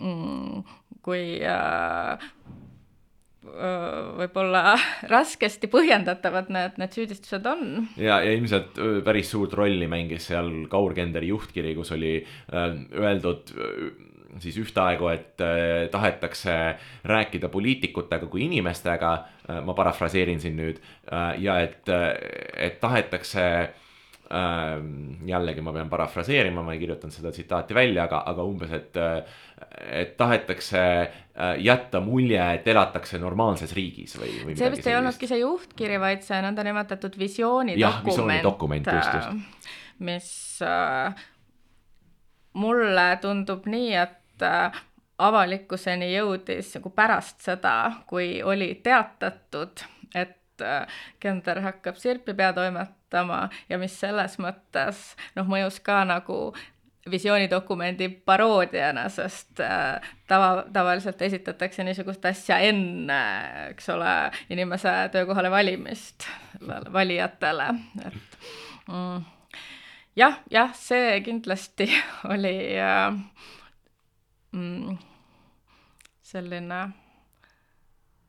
mm, kui äh, võib-olla *laughs* raskesti põhjendatavad need, need süüdistused on. ja, ja ilmselt päris suurt rolli mängis seal Kaur Kenderi juhtkiri, kus oli öeldud siis ühtaegu, et äh, tahetakse rääkida poliitikutega kui inimestega äh,, ma parafraseerin siin nüüd äh,, ja et, äh, et tahetakse äh, jällegi ma pean parafraseerima, ma ei kirjutanud seda tsitaati välja, aga, aga umbes, et, äh, et tahetakse äh, jätta mulje, et elatakse normaalses riigis või, või. see vist ei olnudki see juhtkiri, vaid see nõndanimetatud visioonidokument. jah, visioonidokument, just, just. mis äh, mulle tundub nii, et Äh, avalikkuseni jõudis nagu pärast seda, kui oli teatatud, et äh, Kender hakkab Sirpi peatoimetama ja mis selles mõttes noh, mõjus ka nagu visioonidokumendi paroodiana, sest äh, tava, tavaliselt esitatakse niisugust asja enne, eks ole, inimese töökohale valimist valijatele, et mm, jah, jah, see kindlasti *laughs* oli äh, mm, selline,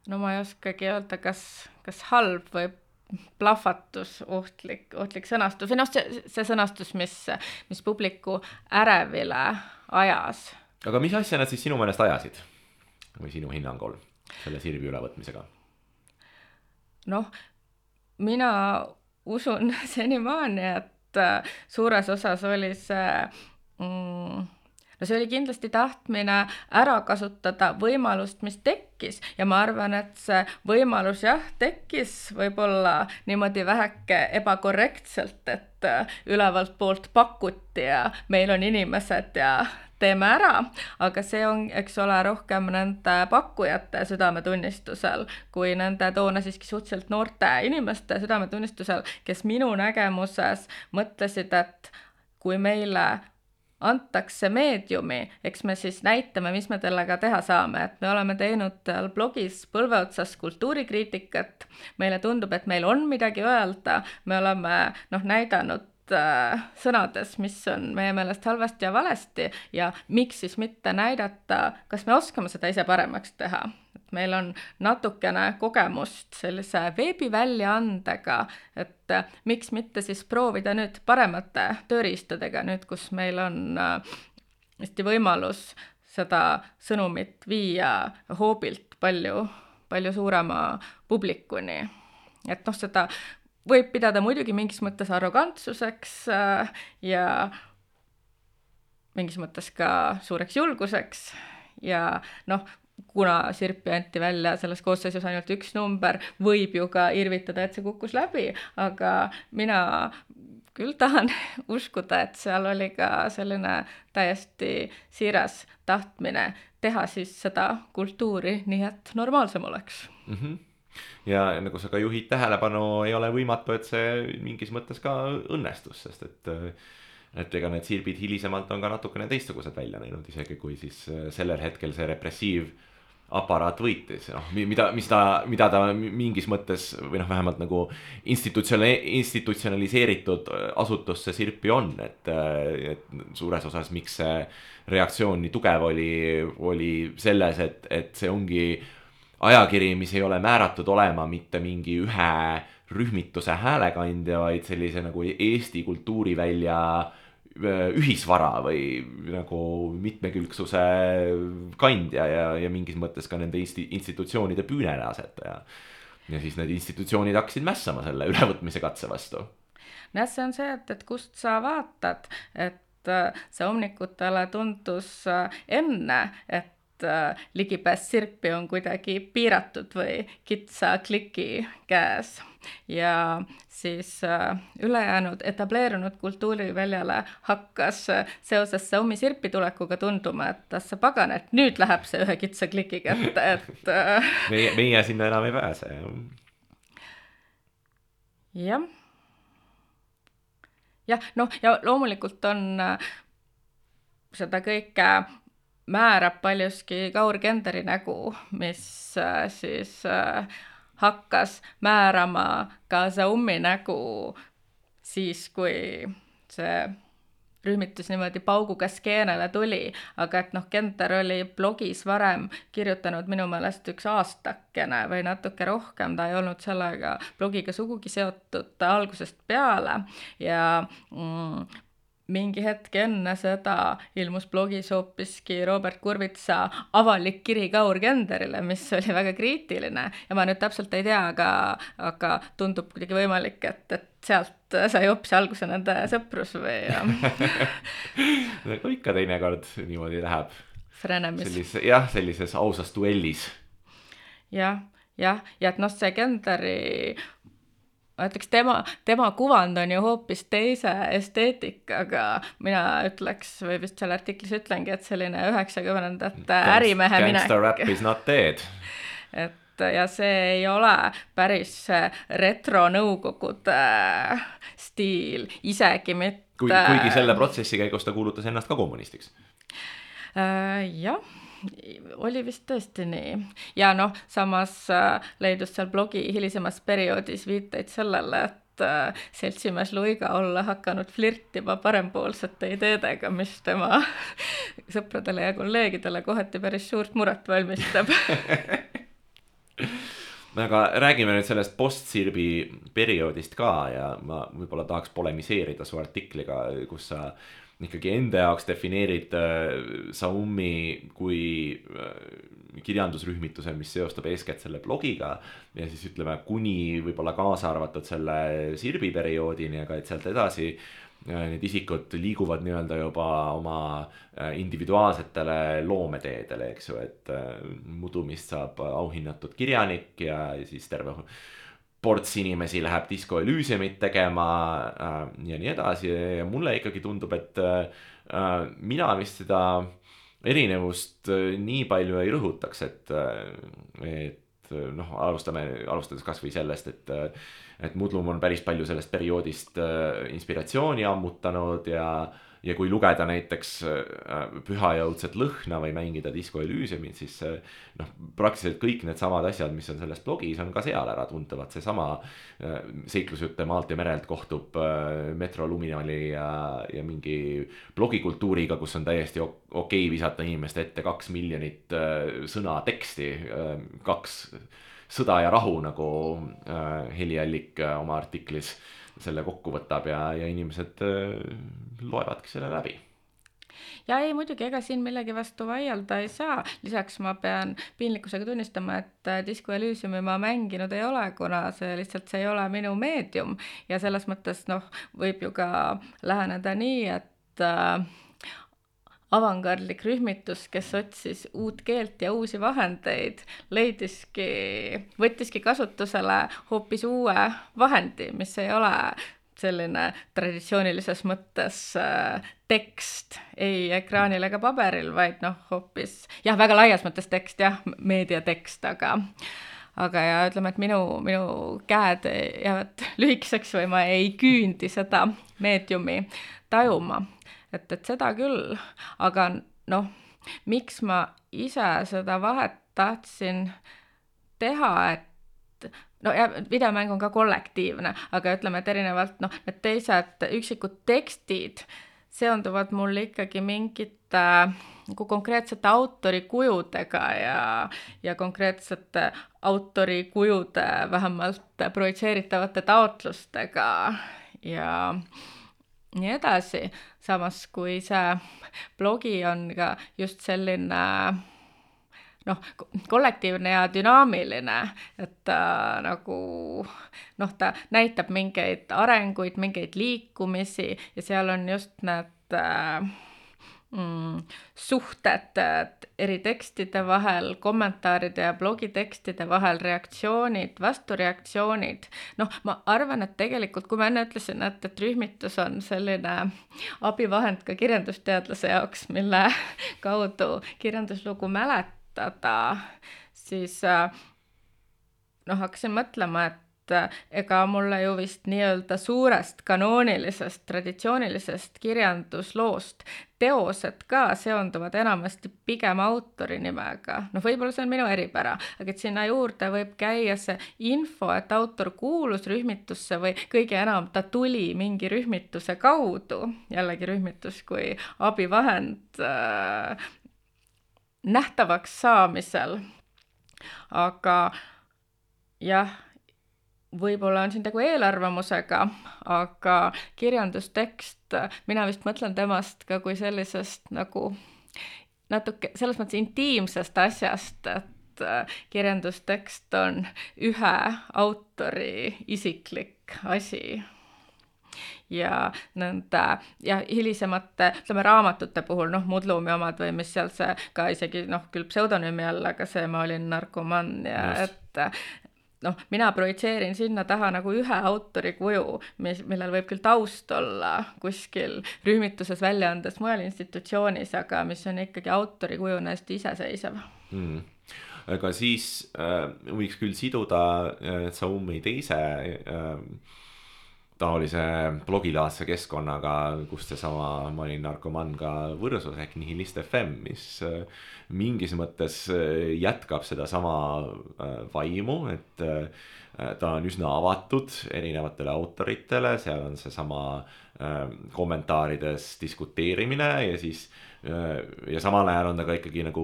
no ma ei oskagi öelda, kas, kas halb või plahvatus, ohtlik, ohtlik sõnastus või noh, see, see sõnastus, mis, mis publiku ärevile ajas. aga mis asja nad siis sinu meelest ajasid või sinu hinnangul selle Sirbi ülevõtmisega? noh, mina usun *laughs* senimaani, et äh, suures osas oli see mm, no see oli kindlasti tahtmine ära kasutada võimalust, mis tekkis. Ja ma arvan, et see võimalus jah, tekkis võib-olla niimoodi väheke ebakorrektselt, et äh, ülevalt poolt pakuti ja meil on inimesed ja teeme ära, aga see on, eks ole, rohkem nende pakkujate südametunnistusel kui nende toona siiski suhteliselt noorte inimeste südametunnistusel, kes minu nägemuses mõtlesid, et kui meile antakse meediumi, eks me siis näitame, mis me sellega teha saame, et me oleme teinud blogis põlve otsas kultuurikriitikat, meile tundub, et meil on midagi öelda, me oleme noh, näidanud äh, sõnades, mis on meie meelest halvasti ja valesti. Ja miks siis mitte näidata, kas me oskame seda ise paremaks teha. Meil on natukene kogemust sellise veebiväljaandega, et äh, miks mitte siis proovida nüüd paremate tööriistadega, nüüd kus meil on äh, hästi võimalus seda sõnumit viia hoobilt palju, palju suurema publikuni. et noh, seda võib pidada muidugi mingis mõttes arrogantsuseks äh, ja mingis mõttes ka suureks julguseks ja noh, kuna Sirpi anti välja selles koosseisus ainult üks number, võib ju ka irvitada, et see kukkus läbi, aga mina küll tahan *laughs* uskuda, et seal oli ka selline täiesti siiras tahtmine teha siis seda kultuuri nii, et normaalsem oleks mm. -hmm ja nagu sa ka juhid tähelepanu, ei ole võimatu, et see mingis mõttes ka õnnestus, sest et et ega need sirbid hilisemalt on ka natukene teistsugused välja näinud, isegi kui siis sellel hetkel see repressiiv aparaat võitis, noh, mida, mis ta, mida ta mingis mõttes või noh, vähemalt nagu institutsione-, institutsionaliseeritud asutus see Sirpi on, et, et suures osas, miks see reaktsioon nii tugev oli, oli selles, et, et see ongi ajakiri, mis ei ole määratud olema mitte mingi ühe rühmituse häälekandja, vaid sellise nagu Eesti kultuurivälja ühisvara või nagu mitmekülgsuse kandja ja, ja mingis mõttes ka nende insti-, institutsioonide püüneasetaja. ja siis need institutsioonid hakkasid mässama selle ülevõtmise katse vastu. nojah, see on see, et, et kust sa vaatad, et see hommikutele tundus enne, et äh, ligipääs sirpi on kuidagi piiratud või kitsa kliki käes. ja siis äh, ülejäänud etableerunud kultuuriväljale hakkas äh, seoses Xiaomi sirpi tulekuga tunduma, et ah sa pagan, et nüüd läheb see ühe kitsa kliki kätte, et äh, meie, meie sinna enam ei pääse. jah jah, noh, ja loomulikult on äh, seda kõike määrab paljuski Kaur Kenderi nägu, mis äh, siis äh, hakkas määrama ka Zaumi nägu siis, kui see rühmitus niimoodi pauguga skeenele tuli, aga et noh, Kenter oli blogis varem kirjutanud minu meelest üks aastakene või natuke rohkem, ta ei olnud sellega blogiga sugugi seotud algusest peale. Ja mm, mingi hetk enne seda ilmus blogis hoopiski Robert Kurvitsa avalik kiri Kaur Kenderile, mis oli väga kriitiline ja ma nüüd täpselt ei tea, aga, aga tundub kuidagi võimalik, et, et sealt sai hoopis alguse nende sõprus või *laughs* nagu ikka teinekord niimoodi läheb. Sellise, jah, sellises ausas duellis. jah, jah, ja et noh, see Kenderi ma ütleks, tema, tema kuvand on ju hoopis teise esteetikaga, mina ütleks või vist seal artiklis ütlengi, et selline üheksakümnendate ärimehe minek. Gangsta rap is not dead. et ja see ei ole päris retro nõukogude stiil, isegi mitte. kuigi selle protsessi käigus ta kuulutas ennast ka kommunistiks äh,. jah oli vist tõesti nii. ja noh, samas äh, leidus seal blogi hilisemas perioodis viiteid sellele, et äh, seltsimees Luiga olla hakanud flirtima parempoolsete ideedega, mis tema *laughs* sõpradele ja kolleegidele kohati päris suurt muret valmistab *laughs* aga räägime nüüd sellest post-Sirbi perioodist ka ja ma võib-olla tahaks polemiseerida su artikliga, kus sa ikkagi enda jaoks defineerid äh, Saumi kui äh, kirjandusrühmituse, mis seostab eeskätt selle blogiga. ja siis ütleme, kuni võib-olla kaasa arvatud selle Sirbi perioodini, aga et sealt edasi äh, need isikud liiguvad nii-öelda juba oma individuaalsetele loometeedele, eks ju, et Mudumist saab auhinnatud kirjanik ja siis terve ports inimesi läheb Disco Elysiumit tegema äh, ja nii edasi. Ja mulle ikkagi tundub, et äh, mina vist seda erinevust äh, nii palju ei rõhutaks, et, äh, et noh, alustame, alustades kasvõi sellest, et et Mudlum on päris palju sellest perioodist äh, inspiratsiooni ammutanud ja ja kui lugeda näiteks äh, Püha ja õudset lõhna või mängida Disco Elysiumit, siis äh, noh, praktiliselt kõik needsamad asjad, mis on selles blogis, on ka seal äratuntavad, seesama äh, seiklusjutte maalt ja merelt kohtub Metro Luminali ja, ja mingi blogikultuuriga, kus on täiesti okei okay visata inimeste ette kaks miljonit sõna teksti, kaks sõda ja rahu, nagu Heli Allik oma artiklis selle kokku võtab ja, ja inimesed loevadki selle läbi. Ja ei, muidugi, ega siin millegi vastu vaielda ei saa, lisaks ma pean piinlikkusega tunnistama, et äh, Disco Elysiumi ma mänginud ei ole, kuna see lihtsalt, see ei ole minu meedium. Ja selles mõttes noh, võib ju ka läheneda nii, et äh, avangardlik rühmitus, kes otsis uut keelt ja uusi vahendeid, leidiski, võttiski kasutusele hoopis uue vahendi, mis ei ole selline traditsioonilises mõttes äh, tekst, ei ekraanil ega paberil, vaid noh, hoopis jah, väga laias mõttes tekst jah, meediatekst, aga aga ja ütleme, et minu, minu käed jäävad lühikeseks või ma ei küündi seda meediumi tajuma. Et, et seda küll, aga noh, miks ma ise seda vahet tahtsin teha, et no ja videomäng on ka kollektiivne, aga ütleme, et erinevalt noh, need teised üksikud tekstid seonduvad mul ikkagi mingite nagu konkreetsete autorikujudega ja, ja konkreetsete autorikujude vähemalt projitseeritavate taotlustega. Ja nii edasi, samas kui see blogi on ka just selline noh, kollektiivne ja dünaamiline, et ta nagu noh, ta näitab mingeid arenguid, mingeid liikumisi ja seal on just need äh, mm, suhted eri tekstide vahel, kommentaaride ja blogitekstide vahel, reaktsioonid, vastureaktsioonid. noh, ma arvan, et tegelikult, kui ma enne ütlesin, et, et rühmitus on selline abivahend ka kirjandusteadlase jaoks, mille *laughs* kaudu kirjanduslugu mäletab, kasutada, siis äh, noh, hakkasin mõtlema, et ega mulle ju vist nii-öelda suurest kanoonilisest traditsioonilisest kirjandusloost teosed ka seonduvad enamasti pigem autori nimega. noh, võib-olla see on minu eripära, aga et sinna juurde võib käia see info, et autor kuulus rühmitusse või kõige enam ta tuli mingi rühmituse kaudu, jällegi rühmitus kui abivahend äh, nähtavaks saamisel. aga jah, võib-olla on siin tegu eelarvamusega, aga kirjandustekst, mina vist mõtlen temast ka kui sellisest nagu natuke selles mõttes intiimsest asjast, et kirjandustekst on ühe autori isiklik asi ja nõnda ja hilisemate, ütleme raamatute puhul, noh, Mudlumi omad või mis seal see ka isegi noh, küll pseudonüümi all, aga see Ma olin narkomaan ja Just. et noh, mina projitseerin sinna taha nagu ühe autori kuju, mis, millel võib küll taust olla kuskil rühmituses, väljaandes, mujal institutsioonis, aga mis on ikkagi autori kujuna hästi iseseisev. Mm aga siis äh, võiks küll siduda äh, Zaumi teise äh, taolise blogilaadse keskkonnaga, kus seesama Ma olin narkomaan ka võrsus ehk Nihilist FM, mis äh, mingis mõttes äh, jätkab sedasama äh, vaimu, et ta on üsna avatud erinevatele autoritele, seal on seesama kommentaarides diskuteerimine ja siis ja samal ajal on ta ka ikkagi nagu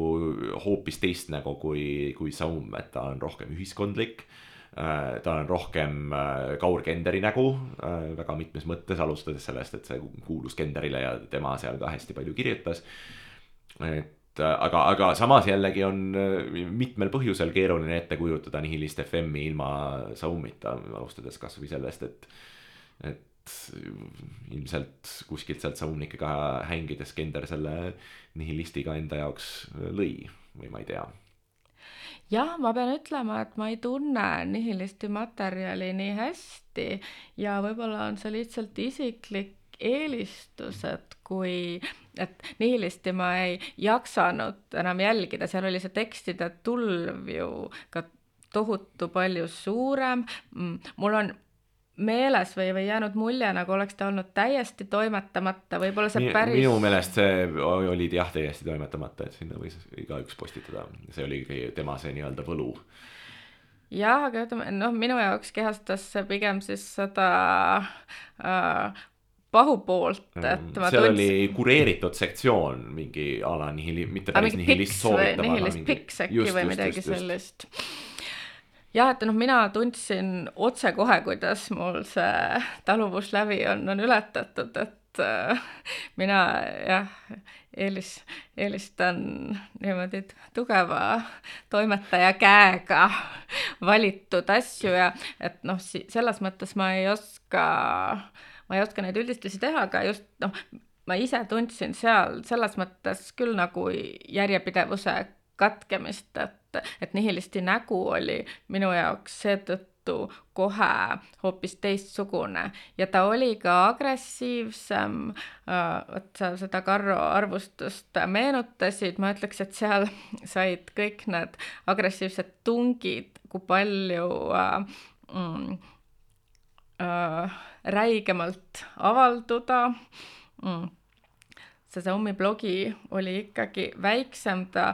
hoopis teist nägu kui, kui Saum, et ta on rohkem ühiskondlik Äh, ta on rohkem äh, Kaur Kenderi nägu äh, väga mitmes mõttes, alustades sellest, et see kuulus Kenderile ja tema seal ka hästi palju kirjutas. et aga, aga samas jällegi on mitmel põhjusel keeruline ette kujutada Nihilist FM-i ilma Saumita, alustades kasvõi sellest, et, et ilmselt kuskilt sealt Saunikega hängides Kender selle Nihilistiga enda jaoks lõi või ma ei tea jah, ma pean ütlema, et ma ei tunne Nihilisti materjali nii hästi ja võib-olla on see lihtsalt isiklik eelistus, et kui, et Nihilisti ma ei jaksanud enam jälgida, seal oli see tekstide tulv ju ka tohutu palju suurem, mul on meeles või, või jäänud mulje, nagu oleks ta olnud täiesti toimetamata, võib-olla see päris minu meelest see o- olid jah täiesti toimetamata, et sinna võis igaüks postitada, see oligi tema see nii-öelda võlu. jah, aga ütleme, noh, minu jaoks kehastas see pigem siis seda äh, pahupoolt, et ma seal tundsin oli kureeritud sektsioon mingi a la nihili-, mitte päris nihilist soovitama. nihilist piks äkki või midagi sellist. jah, et noh, mina tundsin otsekohe, kuidas mul see taluvuslävi on, on ületatud, et äh, mina jah, eelis, eelistan niimoodi tugeva toimetaja käega valitud asju ja et noh, selles mõttes ma ei oska, ma ei oska neid üldistusi teha, aga just noh, ma ise tundsin seal selles mõttes küll nagu järjepidevuse katkemist, et, et Nihilisti nägu oli minu jaoks seetõttu kohe hoopis teistsugune ja ta oli ka agressiivsem, vot sa seda Karro arvustust meenutasid, ma ütleks, et seal *laughs* said kõik need agressiivsed tungid, kui palju äh, mm, äh, räigemalt avalduda mm.. see Xiaomi blogi oli ikkagi väiksem, ta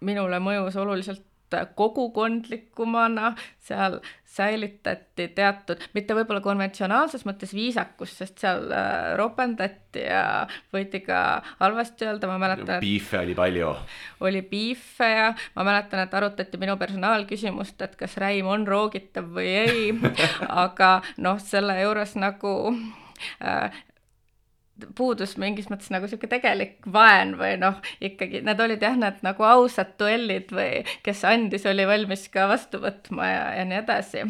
minule mõjus oluliselt kogukondlikumana, seal säilitati teatud, mitte võib-olla konventsionaalses mõttes viisakust, sest seal äh, ropendati ja võidi ka halvasti öelda, ma mäletan, et Beef'e oli palju. oli biife ja ma mäletan, et arutati minu personaalküsimust, et kas räim on roogitav või ei, *laughs* aga noh, selle juures nagu äh, puudus mingis mõttes nagu sihuke tegelik vaen või noh, ikkagi need olid jah, need nagu ausad duellid või kes andis, oli valmis ka vastu võtma ja, ja nii edasi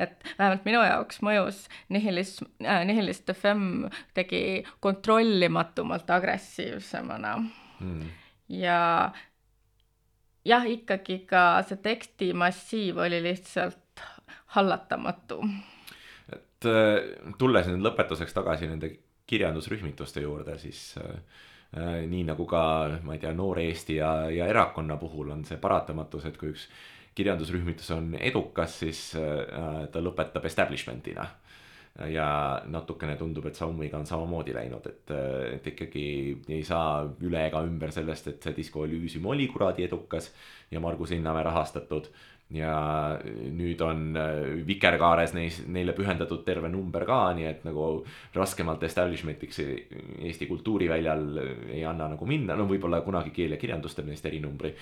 et vähemalt minu jaoks mõjus Nihilis äh,, Nihilist FM tegi kontrollimatumalt agressiivsemana Mm. ja jah, ikkagi ka see tekstimassiiv oli lihtsalt hallatamatu. et äh, tulles nüüd lõpetuseks tagasi nende kirjandusrühmituste juurde, siis äh, äh, nii nagu ka, ma ei tea, Noor Eesti ja, ja erakonna puhul on see paratamatus, et kui üks kirjandusrühmitus on edukas, siis äh, ta lõpetab establishment'ina. ja natukene tundub, et Saumiga on samamoodi läinud, et, et ikkagi ei saa üle ega ümber sellest, et see Disco Elysium oli kuradi edukas ja Margus Linnamäe rahastatud ja nüüd on äh, Vikerkaares neis, neile pühendatud terve number ka, nii et nagu raskemalt establishment'iks Eesti kultuuriväljal ei anna nagu minna, no võib-olla kunagi Keel ja kirjandus teeb neist erinumbri.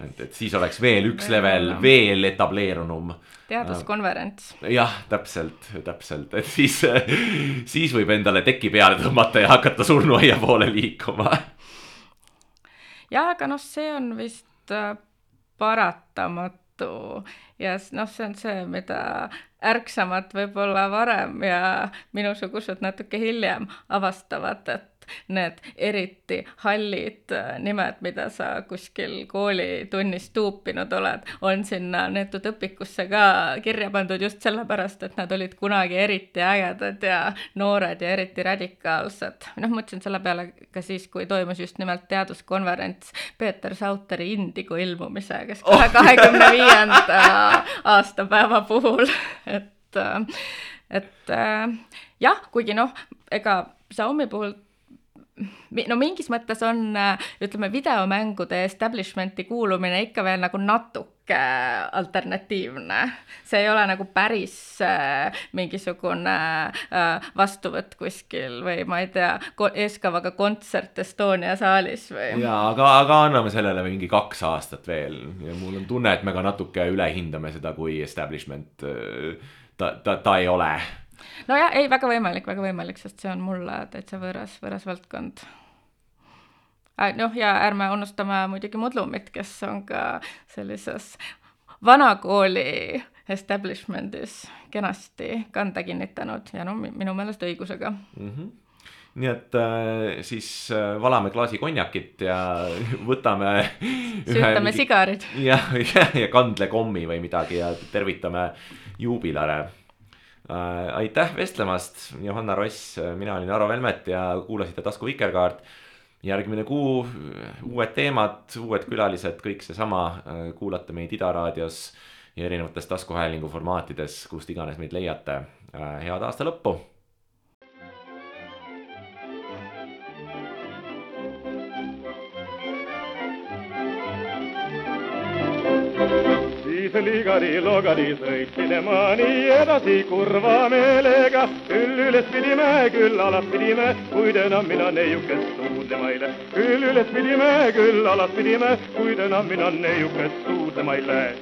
et, et siis oleks veel üks level veel etableerunum. teaduskonverents. jah, täpselt, täpselt, et siis, *laughs* siis võib endale teki peale tõmmata ja hakata surnuaia poole liikuma. jah, aga noh, see on vist äh, paratamatu ja noh, see on see, mida ärksamad võib-olla varem ja minusugused natuke hiljem avastavad, et need eriti hallid äh, nimed, mida sa kuskil koolitunnis tuupinud oled, on sinna neetud õpikusse ka kirja pandud just sellepärast, et nad olid kunagi eriti ägedad ja noored ja eriti radikaalsed. noh, mõtlesin selle peale ka siis, kui toimus just nimelt teaduskonverents Peeter Sauteri Indigo ilmumise, kes kahe, kahekümne viienda *laughs* aastapäeva puhul, et, et äh, jah, kuigi noh, ega Xiaomi puhul no mingis mõttes on äh, ütleme, videomängude establishment'i kuulumine ikka veel nagu natuke alternatiivne. see ei ole nagu päris äh, mingisugune äh, vastuvõtt kuskil või ma ei tea, eeskavaga kontsert Estonia saalis või. ja aga, aga anname sellele mingi kaks aastat veel ja mul on tunne, et me ka natuke ülehindame seda, kui establishment äh, ta, ta, ta ei ole nojah, ei, väga võimalik, väga võimalik, sest see on mulle täitsa võõras, võõras valdkond. noh, ja ärme unustame muidugi Mudlumit, kes on ka sellises vanakooli establishment'is kenasti kanda kinnitanud ja no mi- minu meelest õigusega. mm. -hmm. nii et äh, siis äh, valame klaasi konjakit ja *laughs* võtame. süütame sigarid. jah, *laughs* ja, ja kandlekommi või midagi ja tervitame juubilare. Aitäh vestlemast, Johanna Ross, mina olin Aro Velmet ja kuulasite Tasku Vikerkaart. järgmine kuu uued teemad, uued külalised, kõik seesama, kuulate meid Ida raadios ja erinevates taskuhäälingu formaatides, kust iganes meid leiate. head aasta lõppu siis ligari-logari sõitsin ema nii edasi kurva meelega. küll üles pidime, küll alas pidime, kuid enam mina neiukest suudlema ei lähe. küll üles pidime, küll alas pidime, kuid enam mina neiukest suudlema ei lähe.